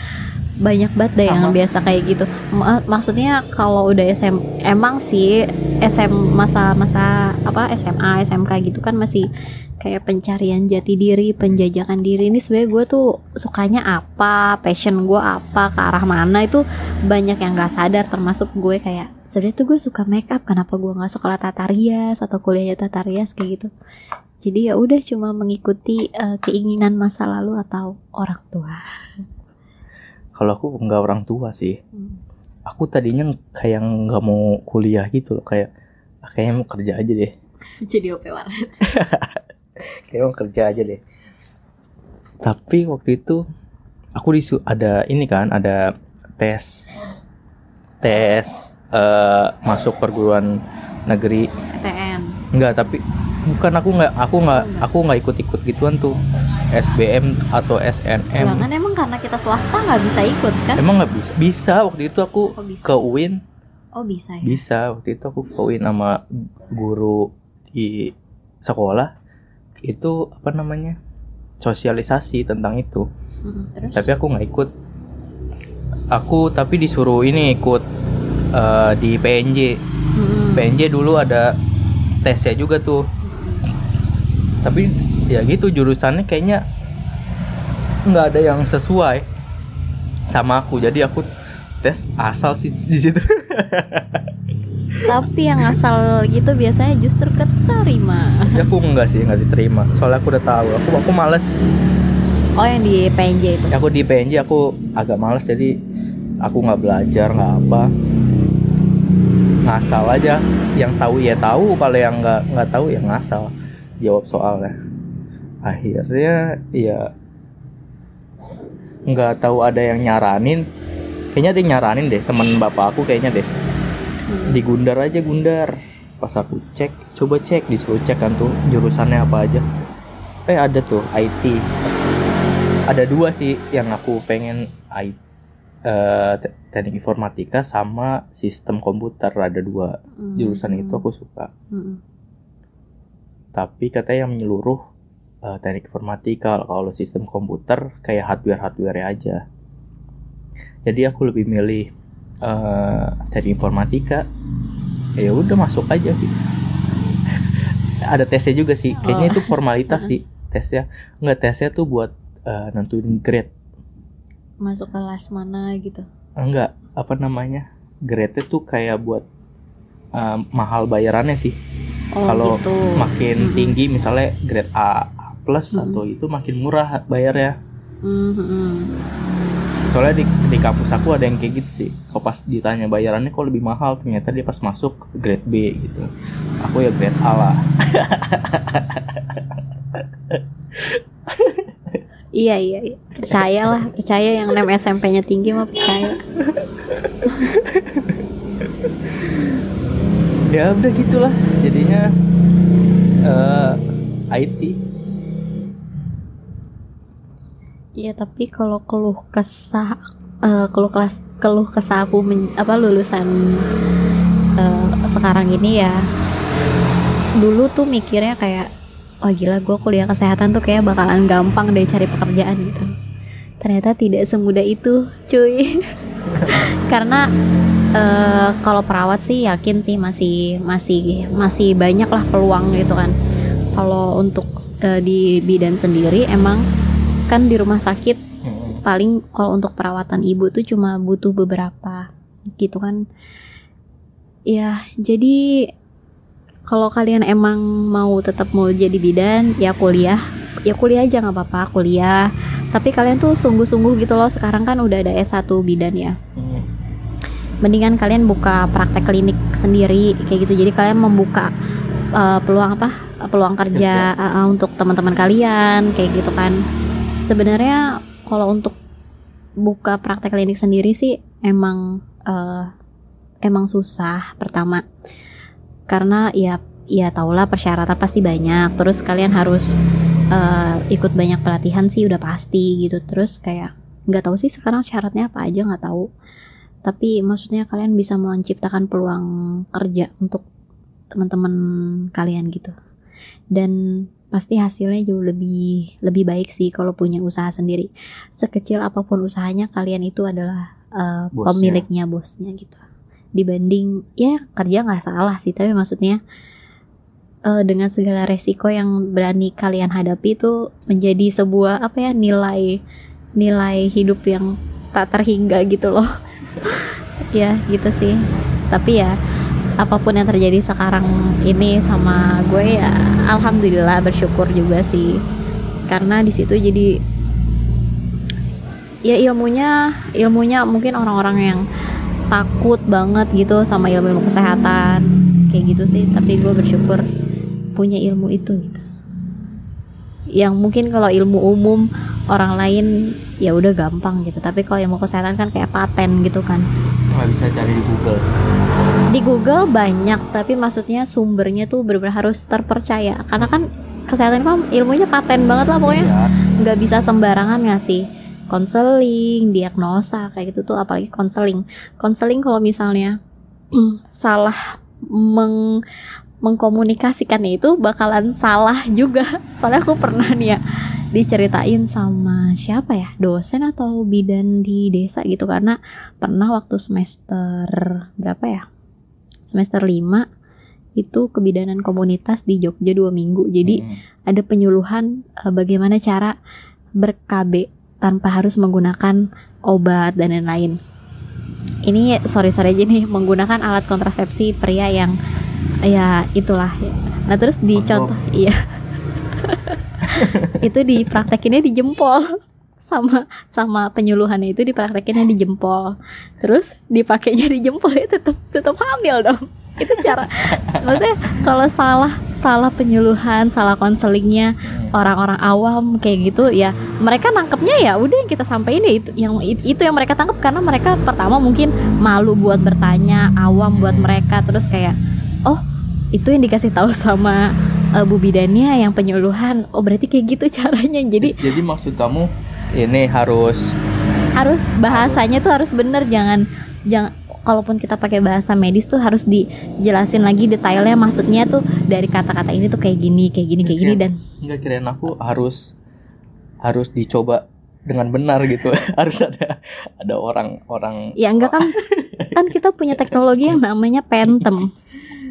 banyak banget deh yang biasa kayak gitu. Ma- maksudnya kalau udah SM emang sih SM masa-masa apa SMA, SMK gitu kan masih kayak pencarian jati diri, penjajakan diri. Ini sebenarnya gue tuh sukanya apa, passion gue apa, ke arah mana itu banyak yang gak sadar termasuk gue kayak sebenarnya tuh gue suka make up kenapa gue nggak sekolah tata rias atau kuliahnya tata rias kayak gitu jadi ya udah cuma mengikuti eh, keinginan masa lalu atau orang tua Kalau aku nggak orang tua sih. Hmm. Aku tadinya kayak nggak mau kuliah gitu loh kayak "Ah, kayaknya mau kerja aja deh. jadi OP warnet Kayak mau kerja aja deh. Tapi waktu itu aku disu ada ini kan ada tes tes eh, masuk perguruan negeri. PTN Enggak, tapi bukan aku nggak aku nggak aku nggak ikut-ikut gituan tuh. SBM atau SNM. kan emang karena kita swasta nggak bisa ikut kan? Emang nggak bisa? Bisa waktu itu aku oh bisa. ke UIN oh bisa ya? Bisa waktu itu aku ke UIN sama guru di sekolah. Itu apa namanya? Sosialisasi tentang itu. Mm-mm, terus? Tapi aku nggak ikut. Aku tapi disuruh ini ikut eh, di PNJ. Mm-mm. PNJ dulu ada tesnya juga tuh. tapi ya gitu jurusannya kayaknya nggak ada yang sesuai sama aku. Jadi aku tes asal sih di situ. Tapi yang asal gitu biasanya justru keterima. Ya aku enggak sih nggak diterima. Soalnya aku udah tahu. Aku aku males. Oh yang di PNJ itu? Aku di PNJ aku agak males jadi aku nggak belajar nggak apa ngasal aja. Yang tahu ya tahu kalau yang nggak nggak tahu ya ngasal. Jawab soalnya. Akhirnya ya nggak tahu ada yang nyaranin. Kayaknya ada yang nyaranin deh teman bapak aku kayaknya deh. Hmm. di Gundar aja Gundar. Pas aku cek coba cek disuruh cek kan tuh jurusannya apa aja. Eh ada tuh IT ada dua sih yang aku pengen I, eh, te- teknik informatika sama sistem komputer ada dua Hmm. jurusan itu aku suka. Mm-mm. tapi katanya yang menyeluruh eh, teknik informatika. Kalau sistem komputer kayak hardware hardware aja. Jadi aku lebih milih eh, teknik informatika. Ya udah masuk aja. Gitu ada tesnya juga sih. Kayaknya Oh. itu formalitas sih tesnya. Nggak tesnya tuh buat eh, nentuin grade. Masuk kelas mana gitu enggak apa namanya? Grade tuh kayak buat eh, mahal bayarannya sih. Oh Kalau gitu. makin Mm-mm. tinggi misalnya grade A plus Mm-mm. atau itu makin murah bayarnya. Mm-mm. soalnya di, di kampus aku ada yang kayak gitu sih. Kalau pas ditanya bayarannya kok lebih mahal ternyata dia pas masuk grade B gitu. Aku ya grade A lah iya iya iya. percaya lah percaya yang nem SMP-nya tinggi mah percaya ya udah gitulah jadinya eh, IT Iya tapi kalau keluh kesah eh, keluh kelas keluh kesah aku men- apa lulusan eh, sekarang ini ya dulu tuh mikirnya kayak wah gila gue kuliah kesehatan tuh kayak bakalan gampang deh cari pekerjaan gitu. Ternyata tidak semudah itu cuy. Karena eh, kalau perawat sih yakin sih masih masih masih banyak lah peluang gitu kan. Kalau untuk eh, di bidan sendiri emang kan di rumah sakit paling kalau untuk perawatan ibu tuh cuma butuh beberapa gitu kan. Ya jadi kalau kalian emang mau tetap mau jadi bidan ya kuliah. Ya kuliah aja nggak apa-apa kuliah. Tapi kalian tuh sungguh-sungguh gitu loh sekarang kan udah ada S1 bidan ya. Mm. mendingan kalian buka praktek klinik sendiri kayak gitu. Jadi kalian membuka uh, peluang apa? Peluang kerja uh, untuk teman-teman kalian kayak gitu kan. Sebenarnya kalau untuk buka praktek klinik sendiri sih emang uh, emang susah pertama karena ya ya tahulah persyaratan pasti banyak. Terus kalian harus uh, ikut banyak pelatihan sih udah pasti gitu. Terus kayak nggak tahu sih sekarang syaratnya apa aja nggak tahu. Tapi maksudnya kalian bisa menciptakan peluang kerja untuk teman-teman kalian gitu. Dan pasti hasilnya jauh lebih lebih baik sih kalau punya usaha sendiri. Sekecil apa pun usahanya kalian itu adalah uh, Bosnya. pemiliknya bosnya gitu dibanding ya kerja nggak salah sih tapi maksudnya eh, dengan segala resiko yang berani kalian hadapi itu menjadi sebuah apa ya nilai nilai hidup yang tak terhingga gitu loh. Ya gitu sih. Tapi ya apa pun yang terjadi sekarang ini sama gue ya alhamdulillah bersyukur juga sih. Karena di situ jadi ya ilmunya ilmunya mungkin orang-orang yang takut banget gitu sama ilmu-ilmu kesehatan. Kayak gitu sih tapi gue bersyukur punya ilmu itu gitu. Yang mungkin kalau ilmu umum orang lain ya udah gampang gitu. Tapi kalau ilmu kesehatan kan kayak paten gitu kan. Nggak bisa cari di Google. Di Google banyak tapi maksudnya sumbernya tuh benar-benar harus terpercaya. Karena kan kesehatan kan ilmunya paten banget lah pokoknya. Iya. nggak bisa sembarangan ngasih konseling diagnosa kayak gitu tuh apalagi konseling konseling kalau misalnya salah meng mengkomunikasikannya itu bakalan salah juga. Soalnya aku pernah nih ya diceritain sama siapa ya? Dosen atau bidan di desa gitu. Karena pernah waktu semester berapa ya? Semester 5 itu kebidanan komunitas di Jogja dua minggu. Jadi Hmm. ada penyuluhan eh, bagaimana cara ber-KB tanpa harus menggunakan obat dan lain-lain. Ini sorry sorry aja nih menggunakan alat kontrasepsi pria yang ya itulah. Nah terus di contoh iya. Itu dipraktekinnya di jempol. Sama sama penyuluhannya itu dipraktekinnya di jempol. Terus dipakainya di jempol ya tetap tetap hamil dong. Itu cara maksudnya kalau salah salah penyuluhan salah konselingnya Hmm. orang-orang awam kayak gitu ya mereka nangkepnya ya udah yang kita sampaikan ya itu yang itu yang mereka tangkap karena mereka pertama mungkin malu buat bertanya awam buat mereka terus kayak oh itu yang dikasih tahu sama uh, bu bidannya yang penyuluhan. Oh berarti kayak gitu caranya. Jadi jadi maksud kamu ini harus harus bahasanya tuh harus bener jangan jangan kalaupun kita pakai bahasa medis tuh harus dijelasin lagi detailnya maksudnya tuh dari kata-kata ini tuh kayak gini kayak gini kayak gini dan nggak kirain aku harus harus dicoba dengan benar gitu. Harus ada ada orang-orang ya enggak kan kan kita punya teknologi yang namanya pentem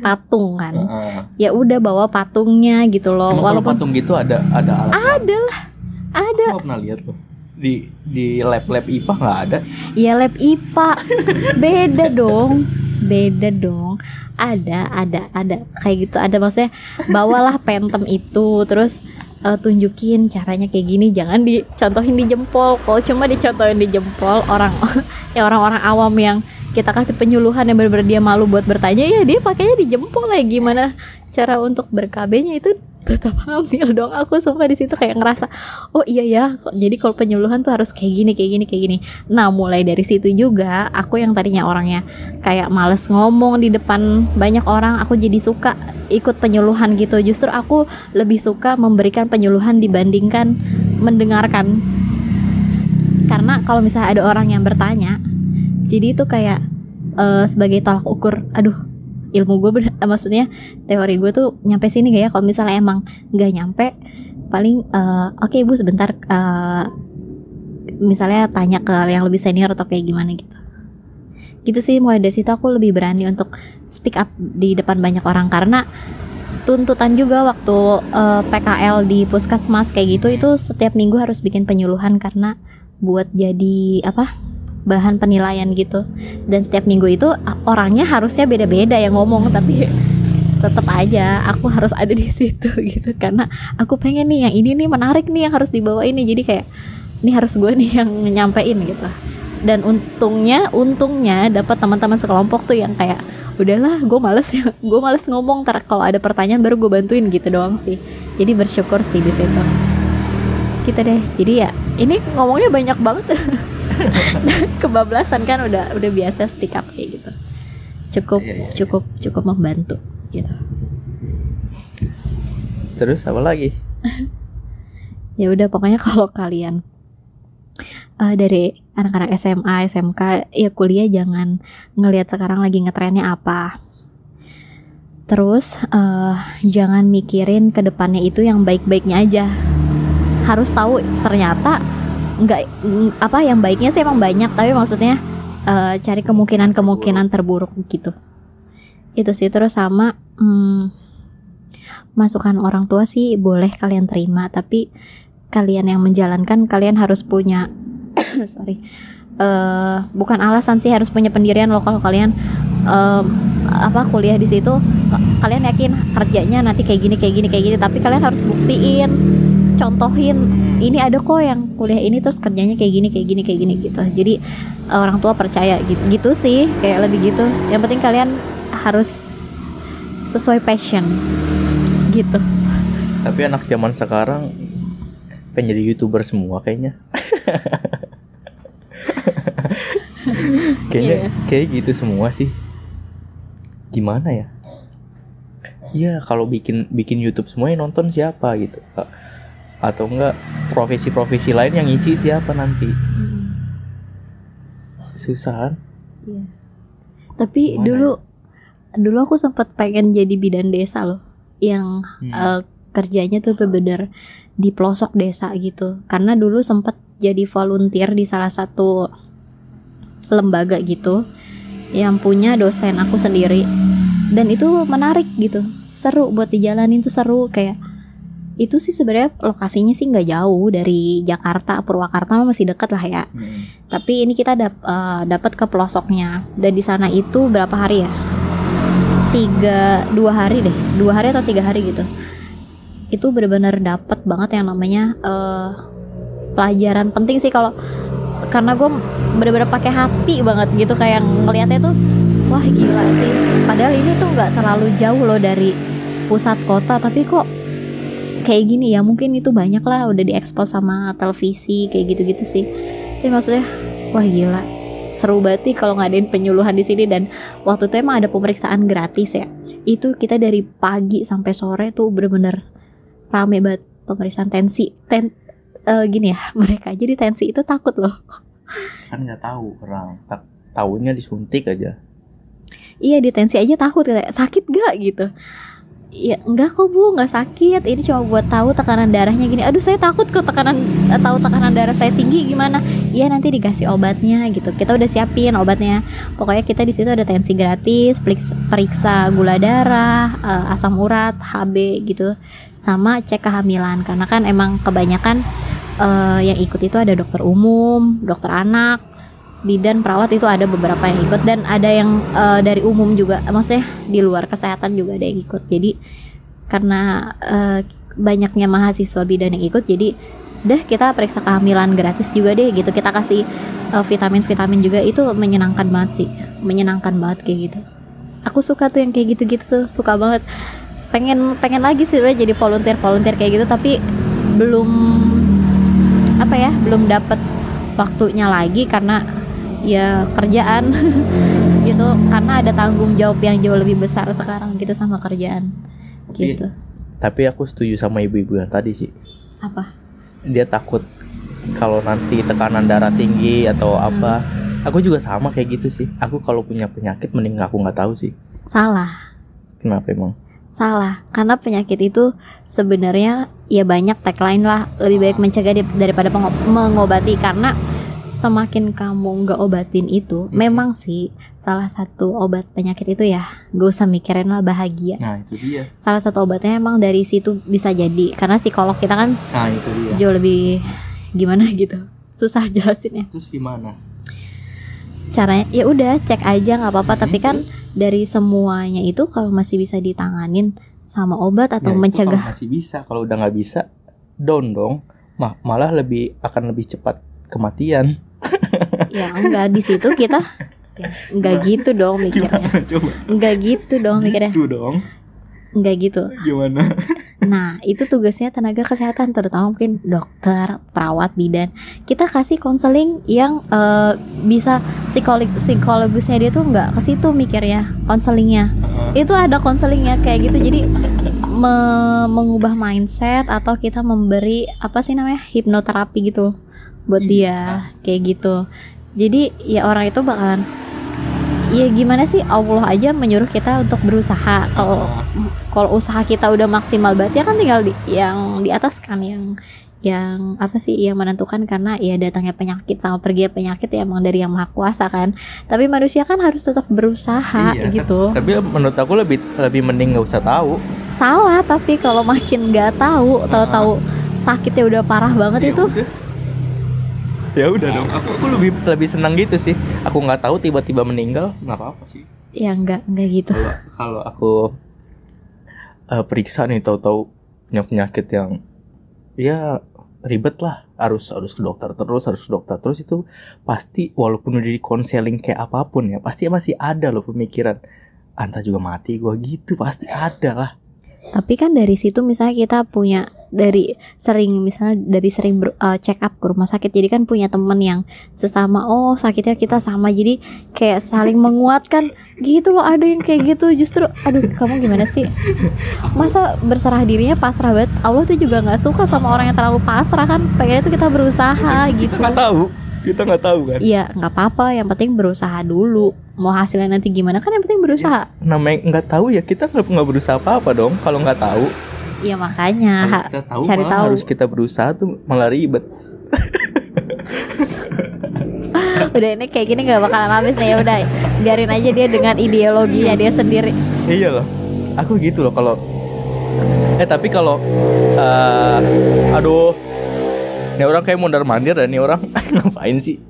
patung kan. Heeh. ya udah bawa patungnya gitu loh Emang walaupun patung gitu ada ada alat ada lah ada. Aku pernah lihat loh di di lab lab IPA nggak ada? Ya lab IPA beda dong. Beda dong. Ada ada ada. Kayak gitu ada. Maksudnya bawalah pentem itu. Terus eh, tunjukin caranya kayak gini. Jangan dicontohin di jempol. Kalau cuma dicontohin di jempol orang ya orang-orang awam yang kita kasih penyuluhan yang benar-benar dia malu buat bertanya ya dia pakainya di jempol. Kayak gimana cara untuk berkabenya itu tetap hamil dong. Aku sumpah di situ kayak ngerasa oh iya ya jadi kalau penyuluhan tuh harus kayak gini kayak gini kayak gini. Nah mulai dari situ juga aku yang tadinya orangnya kayak males ngomong di depan banyak orang aku jadi suka ikut penyuluhan gitu. Justru aku lebih suka memberikan penyuluhan dibandingkan mendengarkan. Karena kalau misalnya ada orang yang bertanya jadi itu kayak eh, sebagai tolak ukur aduh ilmu gue bener eh, maksudnya teori gue tuh nyampe sini gak ya? Kalau misalnya emang nggak nyampe paling eh, oke ibu sebentar eh, misalnya tanya ke yang lebih senior atau kayak gimana gitu. Gitu sih mulai dari situ aku lebih berani untuk speak up di depan banyak orang. Karena tuntutan juga waktu eh, PKL di puskesmas kayak gitu itu setiap minggu harus bikin penyuluhan karena buat jadi apa bahan penilaian gitu. Dan setiap minggu itu orangnya harusnya beda-beda yang ngomong tapi tetap aja aku harus ada di situ gitu. Karena aku pengen nih yang ini nih menarik nih yang harus dibawa ini. Jadi kayak ini harus gue nih yang nyampein gitu. Dan untungnya untungnya dapat teman-teman sekelompok tuh yang kayak udahlah gue males ya gue males ngomong ntar kalau ada pertanyaan baru gue bantuin gitu doang sih. Jadi bersyukur sih di situ. Kita deh. Jadi ya ini ngomongnya banyak banget kebablasan kan udah udah biasa speak up kayak gitu. Cukup Iya, iya, iya. cukup cukup membantu gitu. Terus apa lagi? Ya udah pokoknya kalau kalian eh, dari anak-anak SMA SMK ya kuliah jangan ngelihat sekarang lagi ngetrennya apa. Terus eh, jangan mikirin ke depannya itu yang baik-baiknya aja. Harus tahu ternyata nggak mm, apa yang baiknya sih emang banyak tapi maksudnya eh, cari kemungkinan-kemungkinan terburuk gitu. Itu sih terus sama hmm, masukan orang tua sih boleh kalian terima tapi kalian yang menjalankan kalian harus punya sorry eh bukan alasan sih harus punya pendirian loh kalau kalian em, apa kuliah di situ ka- kalian yakin kerjanya nanti kayak gini kayak gini kayak gini tapi kalian harus buktiin contohin ini ada kok yang kuliah ini terus kerjanya kayak gini kayak gini kayak gini gitu jadi orang tua percaya gitu gitu sih kayak lebih gitu yang penting kalian harus sesuai passion gitu Tapi anak zaman sekarang pengen jadi youtuber semua kayaknya. kayaknya Iya. kayak gitu semua sih. Gimana ya? Iya, kalau bikin bikin YouTube semuanya nonton siapa gitu. Atau enggak profesi-profesi lain yang ngisi siapa nanti? Susah kan? Iya. Tapi Gimana dulu dulu aku sempat pengen jadi bidan desa loh yang Hmm. eh, kerjanya tuh bener di pelosok desa gitu. Karena dulu sempat jadi volunteer di salah satu lembaga gitu yang punya dosen aku sendiri dan itu menarik gitu. Seru buat dijalanin tuh seru kayak itu sih sebenarnya lokasinya sih nggak jauh dari Jakarta. Purwakarta masih deket lah ya. Hmm. tapi ini kita dap, eh, dapat ke pelosoknya. Dan di sana itu berapa hari ya? Tiga dua hari deh. Dua hari atau tiga hari gitu. Itu benar-benar dapat banget yang namanya eh, pelajaran penting sih kalau karena gue bener-bener pakai hati banget gitu. Kayak ngelihatnya tuh wah gila sih. Padahal ini tuh nggak terlalu jauh loh dari pusat kota. Tapi kok kayak gini ya mungkin itu banyak lah udah diekspos sama televisi kayak gitu-gitu sih. Tapi maksudnya wah gila seru banget nih kalau ngadain penyuluhan di sini. Dan waktu itu emang ada pemeriksaan gratis ya. Itu kita dari pagi sampai sore tuh bener-bener rame banget pemeriksaan tensi. Ten eh, gini ya mereka jadi tensi itu takut loh. Kan nggak tahu orang. Tak tahunya disuntik aja. iya di tensi aja takut kayak sakit gak gitu Iya enggak kok bu nggak sakit. Ini cuma buat tahu tekanan darahnya gini. Aduh saya takut kok tekanan eh, tahu tekanan darah saya tinggi gimana? Iya nanti dikasih obatnya gitu. Kita udah siapin obatnya. Pokoknya kita di situ ada tensi gratis periksa, gula darah eh, asam urat HB gitu. Sama cek kehamilan karena kan emang kebanyakan eh, yang ikut itu ada dokter umum dokter anak bidan perawat itu ada beberapa yang ikut dan ada yang eh, dari umum juga. Maksudnya di luar kesehatan juga ada yang ikut. Jadi karena eh, banyaknya mahasiswa bidan yang ikut jadi deh kita periksa kehamilan gratis juga deh gitu. Kita kasih eh, vitamin-vitamin juga. Itu menyenangkan banget sih. Menyenangkan banget kayak gitu. Aku suka tuh yang kayak gitu-gitu tuh. Suka banget. Pengen pengen lagi sih sebenarnya jadi volunteer volunteer kayak gitu tapi belum apa ya belum dapet waktunya lagi karena ya kerjaan gitu karena ada tanggung jawab yang jauh lebih besar sekarang gitu sama kerjaan gitu Tapi aku setuju sama ibu-ibu yang tadi sih. apa Dia takut kalau nanti tekanan darah tinggi atau Hmm. apa. Aku juga sama kayak gitu sih. Aku kalau punya penyakit mending aku nggak tahu sih. salah Kenapa emang? salah karena penyakit itu sebenarnya ya banyak tagline lah lebih baik mencegah di- daripada mengobati karena semakin kamu nggak obatin itu Hmm. memang sih salah satu obat penyakit itu ya gak usah mikirin lah bahagia Nah itu dia. salah satu obatnya emang dari situ bisa jadi karena psikolog kita kan Nah itu dia. jauh lebih gimana gitu susah jelasinnya Terus gimana? caranya ya udah cek aja nggak apa-apa tapi Hmm, kan terus? dari semuanya itu kalau masih bisa ditanganin sama obat atau Ya, itu mencegah kalau masih bisa. Kalau udah nggak bisa, down dong. Ma- malah lebih akan lebih cepat kematian. Ya enggak di situ kita enggak gitu dong mikirnya. Coba. enggak gitu dong mikirnya. Gitu dong. enggak gitu. Gimana? nah itu tugasnya tenaga kesehatan terutama mungkin dokter perawat bidan. Kita kasih konseling yang eh, bisa psikolog psikologisnya dia tuh nggak ke situ mikirnya konselingnya. Itu ada konselingnya kayak gitu jadi me- mengubah mindset atau kita memberi apa sih namanya hipnoterapi gitu buat dia kayak gitu jadi ya orang itu bakalan ya gimana sih Allah aja menyuruh kita untuk berusaha kalau kalau usaha kita udah maksimal berarti ya kan tinggal di, yang di atas kan yang yang apa sih yang menentukan karena ya datangnya penyakit sama pergi penyakit ya emang dari yang maha kuasa kan tapi manusia kan harus tetap berusaha Iya, kan. gitu Tapi menurut aku lebih lebih mending nggak usah tahu. salah tapi kalau makin nggak tahu tahu-tahu sakitnya udah parah banget Ya itu udah. Ya udah dong. Aku aku lebih lebih senang gitu sih. Aku nggak tahu tiba-tiba meninggal nggak apa-apa sih. ya nggak nggak gitu Kalau kalau aku eh, periksa nih tahu-tahu punya penyakit yang ya ribet lah harus harus ke dokter terus harus ke dokter terus itu pasti walaupun udah di konseling kayak apa pun ya pasti masih ada loh pemikiran anta juga mati gua gitu pasti ada lah Tapi kan dari situ misalnya kita punya dari sering misalnya dari sering ber- uh, check up ke rumah sakit. Jadi kan punya temen yang sesama oh sakitnya kita sama. Jadi kayak saling menguatkan. Gitu loh ada yang kayak gitu. Justru aduh kamu gimana sih? Masa berserah dirinya pasrah banget? Allah tuh juga nggak suka sama orang yang terlalu pasrah kan? Pengennya tuh kita berusaha gitu kita nggak tahu kita nggak tahu kan? Iya nggak apa-apa. Yang penting berusaha dulu. Mau hasilnya nanti gimana kan yang penting berusaha. Namanya nggak tahu ya. Kita nggak nggak berusaha apa apa dong kalau nggak tahu. Iya makanya. Kalau kita tahu cari tahu. harus kita berusaha tuh malah ribet. Udah ini kayak gini nggak bakalan habis nih. Ya udah biarin aja dia dengan ideologinya dia sendiri. Iya loh. Aku gitu loh kalau eh tapi kalau eh, aduh ini orang kayak mondar mandir dan ini orang. Ngapain sih?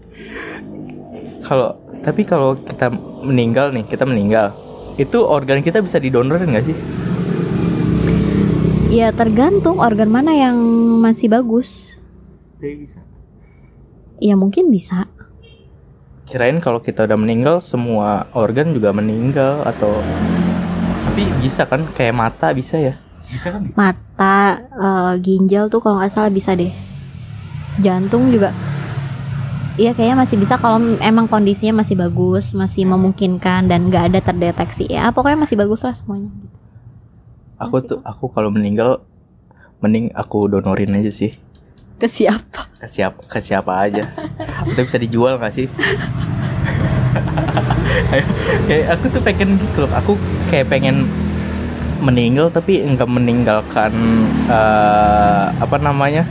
Kalau tapi kalau kita meninggal nih kita meninggal itu organ kita bisa didonorin nggak sih? Ya tergantung organ mana yang masih bagus. Bisa. Ya mungkin bisa. Kirain kalau kita udah meninggal semua organ juga meninggal atau tapi bisa kan? Kayak mata bisa ya? Bisa kan? Mata eh, ginjal tuh kalau nggak salah bisa deh jantung juga Iya kayaknya masih bisa kalau emang kondisinya masih bagus, masih memungkinkan dan nggak ada terdeteksi. Ya pokoknya masih bagus lah semuanya. aku Masih tuh aku kalau meninggal mending aku donorin aja sih. Ke siapa? ke siapa ke siapa aja. Atau bisa dijual nggak sih? Kayak aku tuh pengen gitu loh. Aku kayak pengen meninggal tapi enggak meninggalkan eh, apa namanya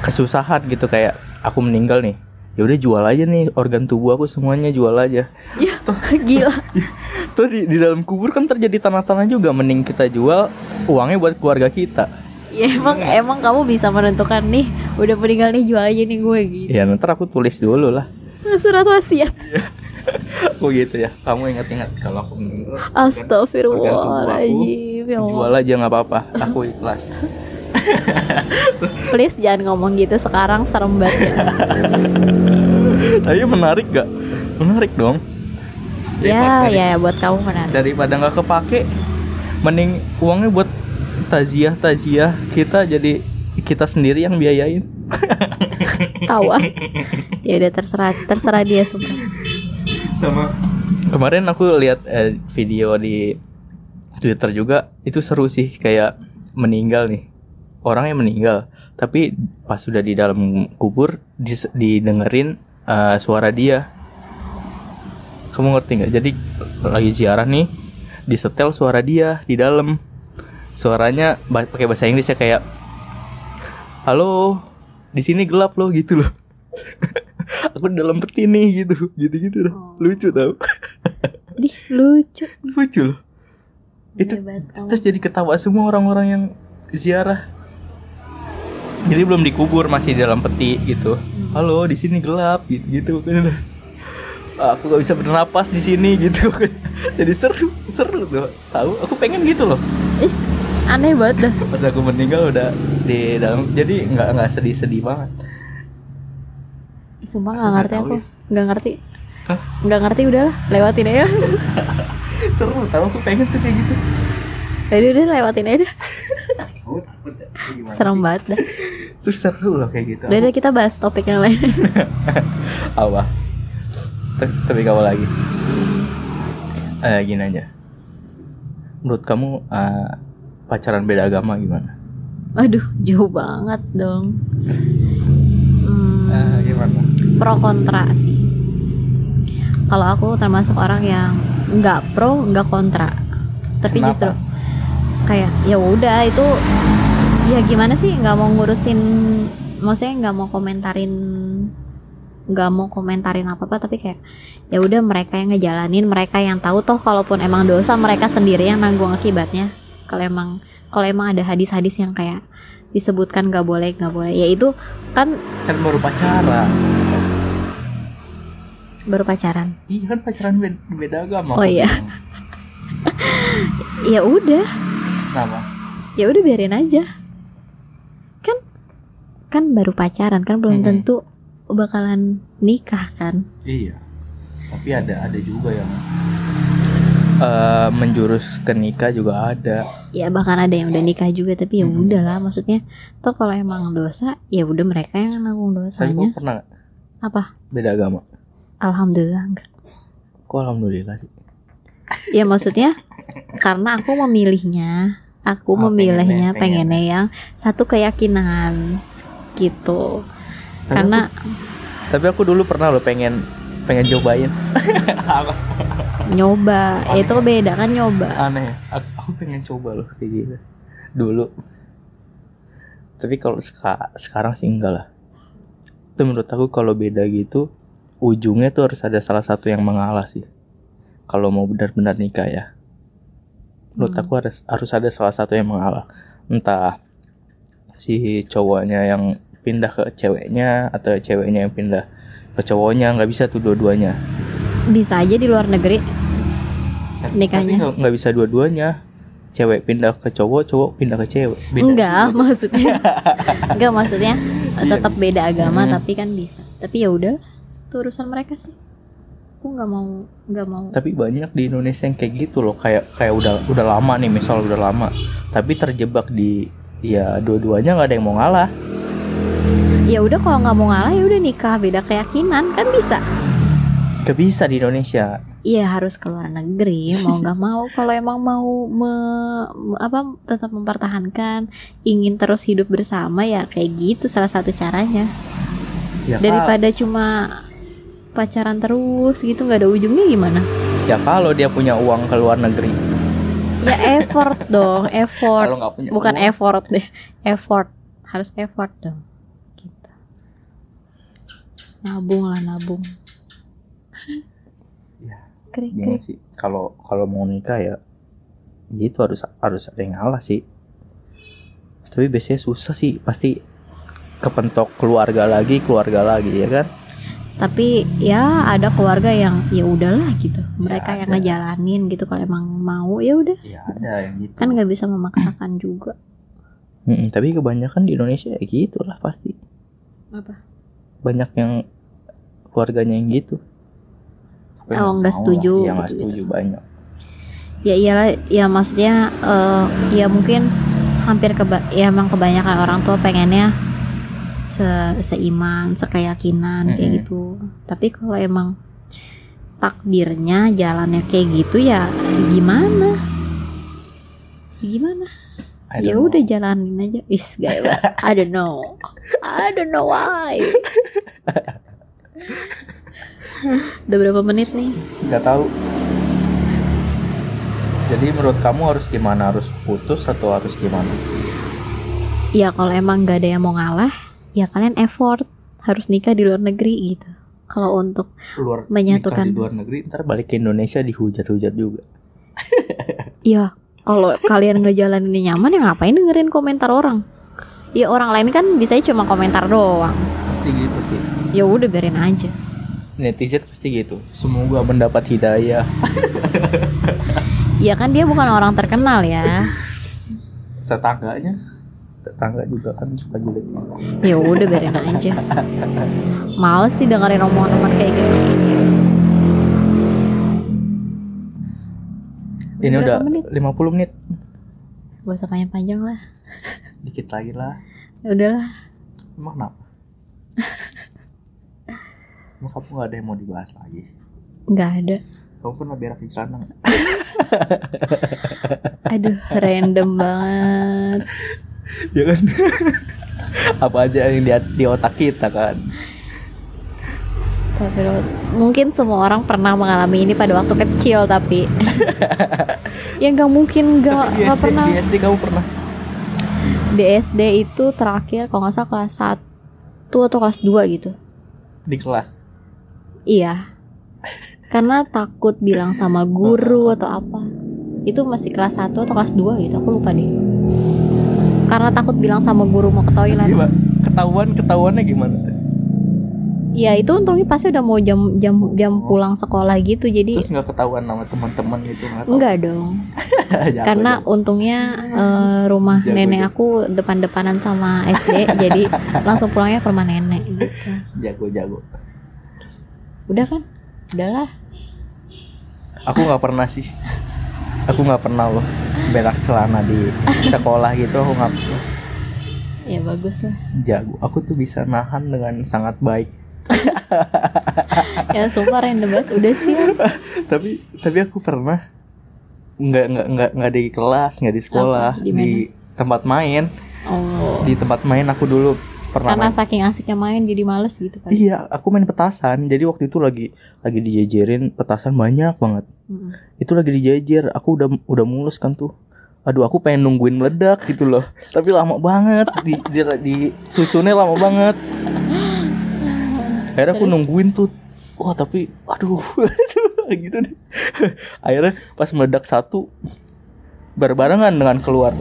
kesusahan gitu kayak aku meninggal nih ya udah jual aja nih organ tubuh aku semuanya jual aja. Gila. tuh di, di dalam kubur kan terjadi tanah-tanah juga mending kita jual uangnya buat keluarga kita. Ya emang emang kamu bisa menentukan nih udah meninggal nih jual aja nih gue gitu. ya nanti aku tulis dulu lah. Surat wasiat. aku gitu ya. Kamu ingat-ingat kalau aku meninggal Astagfirullahaladzim ya jual aja nggak apa-apa. Aku ikhlas Please jangan ngomong gitu sekarang serem banget ya. tapi menarik gak menarik dong ya Daripada- ya buat kamu menarik. daripada nggak kepake mending uangnya buat taziah taziah kita jadi kita sendiri yang biayain Tawa. ya udah terserah terserah dia sumpah. sama kemarin aku lihat eh, video di Twitter juga itu seru sih kayak meninggal nih orang yang meninggal. Tapi pas sudah di dalam kubur dis- didengerin eh, suara dia. Kamu ngerti nggak? Jadi lagi ziarah nih disetel suara dia di dalam. Suaranya pakai bahasa Inggris ya kayak halo di sini gelap loh gitu loh. Aku di dalam peti nih gitu. Gitu gitu loh lucu tau. Dih lucu. lucu loh. Itu Hebat kamu. terus jadi ketawa semua orang-orang yang ziarah jadi belum dikubur masih di dalam peti gitu halo di sini gelap gitu gitu aku gak bisa bernapas di sini gitu jadi seru seru tuh tahu aku pengen gitu loh Ih, aneh banget dah. pas aku meninggal udah di dalam jadi nggak nggak sedih-sedih banget Ih, Sumpah nggak ngerti aku. ya. Nggak ngerti. Nggak ngerti udahlah, lewatin aja. seru tahu aku pengen tuh kayak gitu Udah udah lewatin aja aku takut ya. Serem banget dah. terus seru loh kayak gitu Udah kita bahas topik yang lain. apa Tapi- kamu lagi eh gini aja menurut kamu eh, pacaran beda agama gimana Aduh, jauh banget dong. Hmm, Eh, gimana pro kontra sih. kalau aku termasuk orang yang nggak pro nggak kontra tapi Kenapa? justru kayak ya udah itu ya gimana sih nggak mau ngurusin maksudnya nggak mau komentarin nggak mau komentarin apa apa tapi kayak ya udah mereka yang ngejalanin mereka yang tahu toh kalaupun emang dosa mereka sendiri yang nanggung akibatnya kalau emang kalau emang ada hadis-hadis yang kayak disebutkan nggak boleh nggak boleh ya itu kan Kan baru pacaran. baru pacaran Iya kan pacaran beda, beda agama. Oh, iya. ya udah Nama? ya udah biarin aja kan kan baru pacaran kan belum Mm-mm. tentu bakalan nikah kan Iya. Tapi ada ada juga yang eh, menjurus ke nikah juga ada. ya bahkan ada yang udah nikah juga tapi ya Mm-mm. udahlah maksudnya toh kalau emang dosa ya udah mereka yang nanggung Tapi dosanya kok pernah apa beda agama? alhamdulillah enggak Kok alhamdulillah sih. Ya maksudnya karena aku memilihnya aku Oh, memilihnya pengennya- pengennya yang satu keyakinan gitu Tapi karena Tapi aku dulu pernah loh pengen pengen cobain. Nyoba Aneh. itu beda kan nyoba Aneh. Aku, aku pengen coba loh kayak gitu. Dulu. Tapi kalau seka- sekarang sih enggak lah. Itu menurut aku kalau beda gitu ujungnya tuh harus ada salah satu yang mengalah sih. Kalau mau benar-benar nikah ya. Menurut Hmm. aku harus harus ada salah satu yang mengalah. Entah si cowoknya yang pindah ke ceweknya atau ceweknya yang pindah ke cowoknya nggak bisa tuh dua-duanya. bisa aja di luar negeri Nikahnya. tapi nggak- bisa dua-duanya. Cewek pindah ke cowok, cowok pindah ke cewek. Beda enggak maksudnya enggak maksudnya Iya. tetap beda agama Hmm. tapi kan bisa tapi ya udah itu urusan mereka sih aku nggak mau nggak mau. Tapi banyak di Indonesia yang kayak gitu loh, kayak kayak udah udah lama nih, misal udah lama, tapi terjebak di ya dua-duanya nggak ada yang mau ngalah. ya udah kalau nggak mau ngalah ya udah nikah. Beda keyakinan kan bisa. Gak bisa di Indonesia. Iya harus keluar negeri mau nggak mau. Kalau emang mau me- apa tetap mempertahankan ingin terus hidup bersama ya kayak gitu salah satu caranya. Ya, Kak, daripada cuma pacaran terus gitu nggak ada ujungnya gimana ya kalau dia punya uang ke luar negeri. ya effort dong effort Kalau nggak punya bukan uang, effort deh effort harus effort dong gitu nabung lah nabung Ya, krik krik sih? Kalau kalau mau nikah ya gitu harus harus ada yang ngalah sih. Tapi biasanya susah sih, pasti kepentok keluarga lagi, keluarga lagi ya kan? Tapi ya ada keluarga yang ya udahlah gitu mereka yang ada. ngejalanin gitu kalau emang mau ya udah Ya ada yang gitu. kan nggak bisa memaksakan juga Mm-mm, tapi kebanyakan di Indonesia ya gitu lah pasti. apa Banyak yang keluarganya yang gitu. Oh, nggak setuju. Iya nggak gitu, setuju banyak. ya iyalah ya maksudnya eh, ya mungkin hampir keba ya emang kebanyakan orang tua pengennya se seiman sekeyakinan kayak Mm-mm. gitu tapi kalau emang takdirnya jalannya kayak gitu ya gimana gimana ya know. udah jalanin aja is. I don't know I don't know why udah berapa menit nih Nggak tahu. Jadi menurut kamu harus gimana? Harus putus atau harus gimana? ya kalau emang gak ada yang mau ngalah ya kalian effort harus nikah di luar negeri gitu kalau untuk Luar Menyatukan. nikah di luar negeri, ntar balik ke Indonesia dihujat-hujat juga. ya kalau kalian ngejalaninnya nyaman ya ngapain dengerin komentar orang ya orang lain kan bisa cuma komentar doang Pasti gitu sih. ya udah biarin aja Netizen pasti gitu. Semoga mendapat hidayah. ya kan dia bukan orang terkenal ya Tetangganya, tetangga juga kan suka jelek. ya udah biarin aja males sih dengerin omongan-omongan kayak gitu Ini udah menit? 50 menit. gak usah panjang-panjang lah Dikit lagi lah. ya udahlah Emang kenapa? Emang kamu gak ada yang mau dibahas lagi? nggak ada Kamu pernah berak di sana aduh random banget Ya kan? Apa aja yang di, di otak kita kan? Mungkin semua orang pernah mengalami ini pada waktu kecil tapi ya nggak mungkin nggak nggak pernah. di SD kamu pernah? Di SD itu terakhir kalau nggak salah kelas 1 atau kelas 2 gitu. Di kelas? Iya. Karena takut bilang sama guru atau apa. Itu masih kelas 1 atau kelas 2 gitu aku lupa deh karena takut bilang sama guru mau ke Terus toilet gimana? ketahuan ketahuannya gimana? Ya itu untungnya pasti udah mau jam jam jam pulang sekolah gitu jadi terus nggak ketahuan sama teman-teman gitu nggak enggak dong. Karena jago. untungnya eh, rumah Jago, nenek jago. aku depan-depanan sama SD jadi langsung pulangnya ke rumah nenek gitu. Jago jago. Udah kan? Udahlah. Aku nggak pernah sih aku nggak pernah loh berak celana di sekolah gitu aku nggak pernah. ya bagus lah. Jago. Aku tuh bisa nahan dengan sangat baik. Ya sumpah random banget. Udah sih. Tapi tapi aku pernah nggak nggak nggak nggak di kelas nggak di sekolah Apa? Di di, tempat main. Oh. Di tempat main aku dulu pernah karena main. saking asiknya main jadi males gitu kan. Iya aku main petasan. Jadi waktu itu lagi lagi dijajarin petasan banyak banget. Mm. itu lagi dijajar aku udah udah mulus kan tuh. Aduh aku pengen nungguin meledak gitu loh. Tapi lama banget di di, di susunnya lama banget. Akhirnya aku nungguin tuh. Wah tapi aduh. Gitu deh. Akhirnya pas meledak satu berbarengan dengan keluar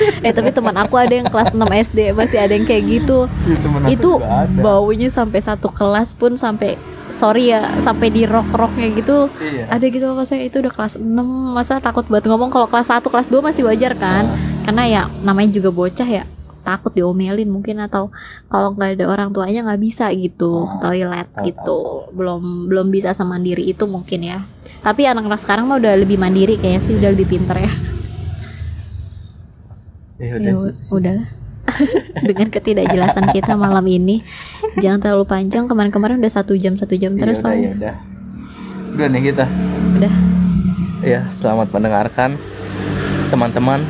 eh tapi teman aku ada yang kelas 6 SD masih ada yang kayak gitu. Ya, itu baunya sampai satu kelas pun sampai sorry ya sampai di rok roknya gitu. Iya. ada gitu apa saya itu udah kelas 6 masa takut buat ngomong kalau kelas 1 kelas 2 masih wajar kan? Karena ya namanya juga bocah ya takut diomelin mungkin atau kalau nggak ada orang tuanya nggak bisa gitu Oh, toilet tahu, gitu. belum belum bisa semandiri itu mungkin ya. Tapi anak-anak sekarang mah udah lebih mandiri kayaknya sih udah lebih pinter ya ya ya udah gitu sih. udah dengan ketidakjelasan kita malam ini jangan terlalu panjang kemarin-kemarin udah satu jam satu jam terus udah ya udah udah nih kita Udah. ya selamat mendengarkan teman-teman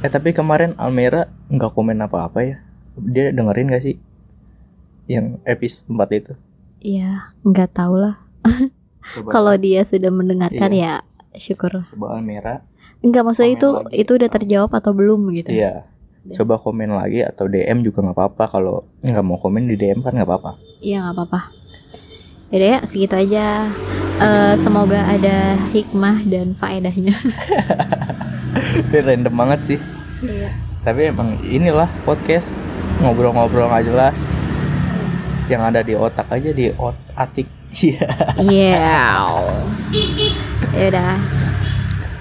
eh tapi kemarin Almera nggak komen apa-apa ya dia dengerin gak sih yang episode 4 itu Iya, nggak tahu lah. Kalau dia sudah mendengarkan Iya. ya syukur. coba Almera Enggak maksudnya itu lagi. itu udah terjawab atau belum gitu. iya coba komen lagi atau DM juga nggak apa-apa kalau nggak mau komen di DM kan nggak apa-apa Iya nggak apa-apa. Yaudah ya segitu aja. Eh, semoga ada hikmah dan faedahnya. ini random banget sih Iya. tapi emang inilah podcast ngobrol-ngobrol nggak jelas yang ada di otak aja di ot atik iya Iya. Ya udah,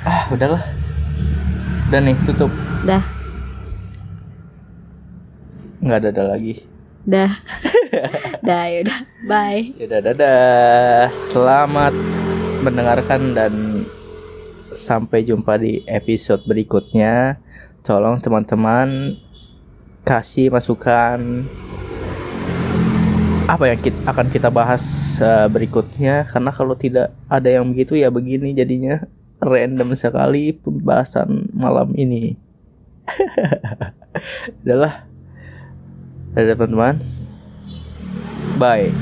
ah udahlah. Udah nih tutup. Dah, nggak ada, ada lagi. Dah, dah, yaudah, bye. ya dadah. Selamat mendengarkan dan sampai jumpa di episode berikutnya. Tolong teman-teman kasih masukan apa yang kita, akan kita bahas eh, berikutnya. Karena kalau tidak ada yang begitu ya begini jadinya random sekali pembahasan malam ini. Udahlah. Dadah teman-teman? Bye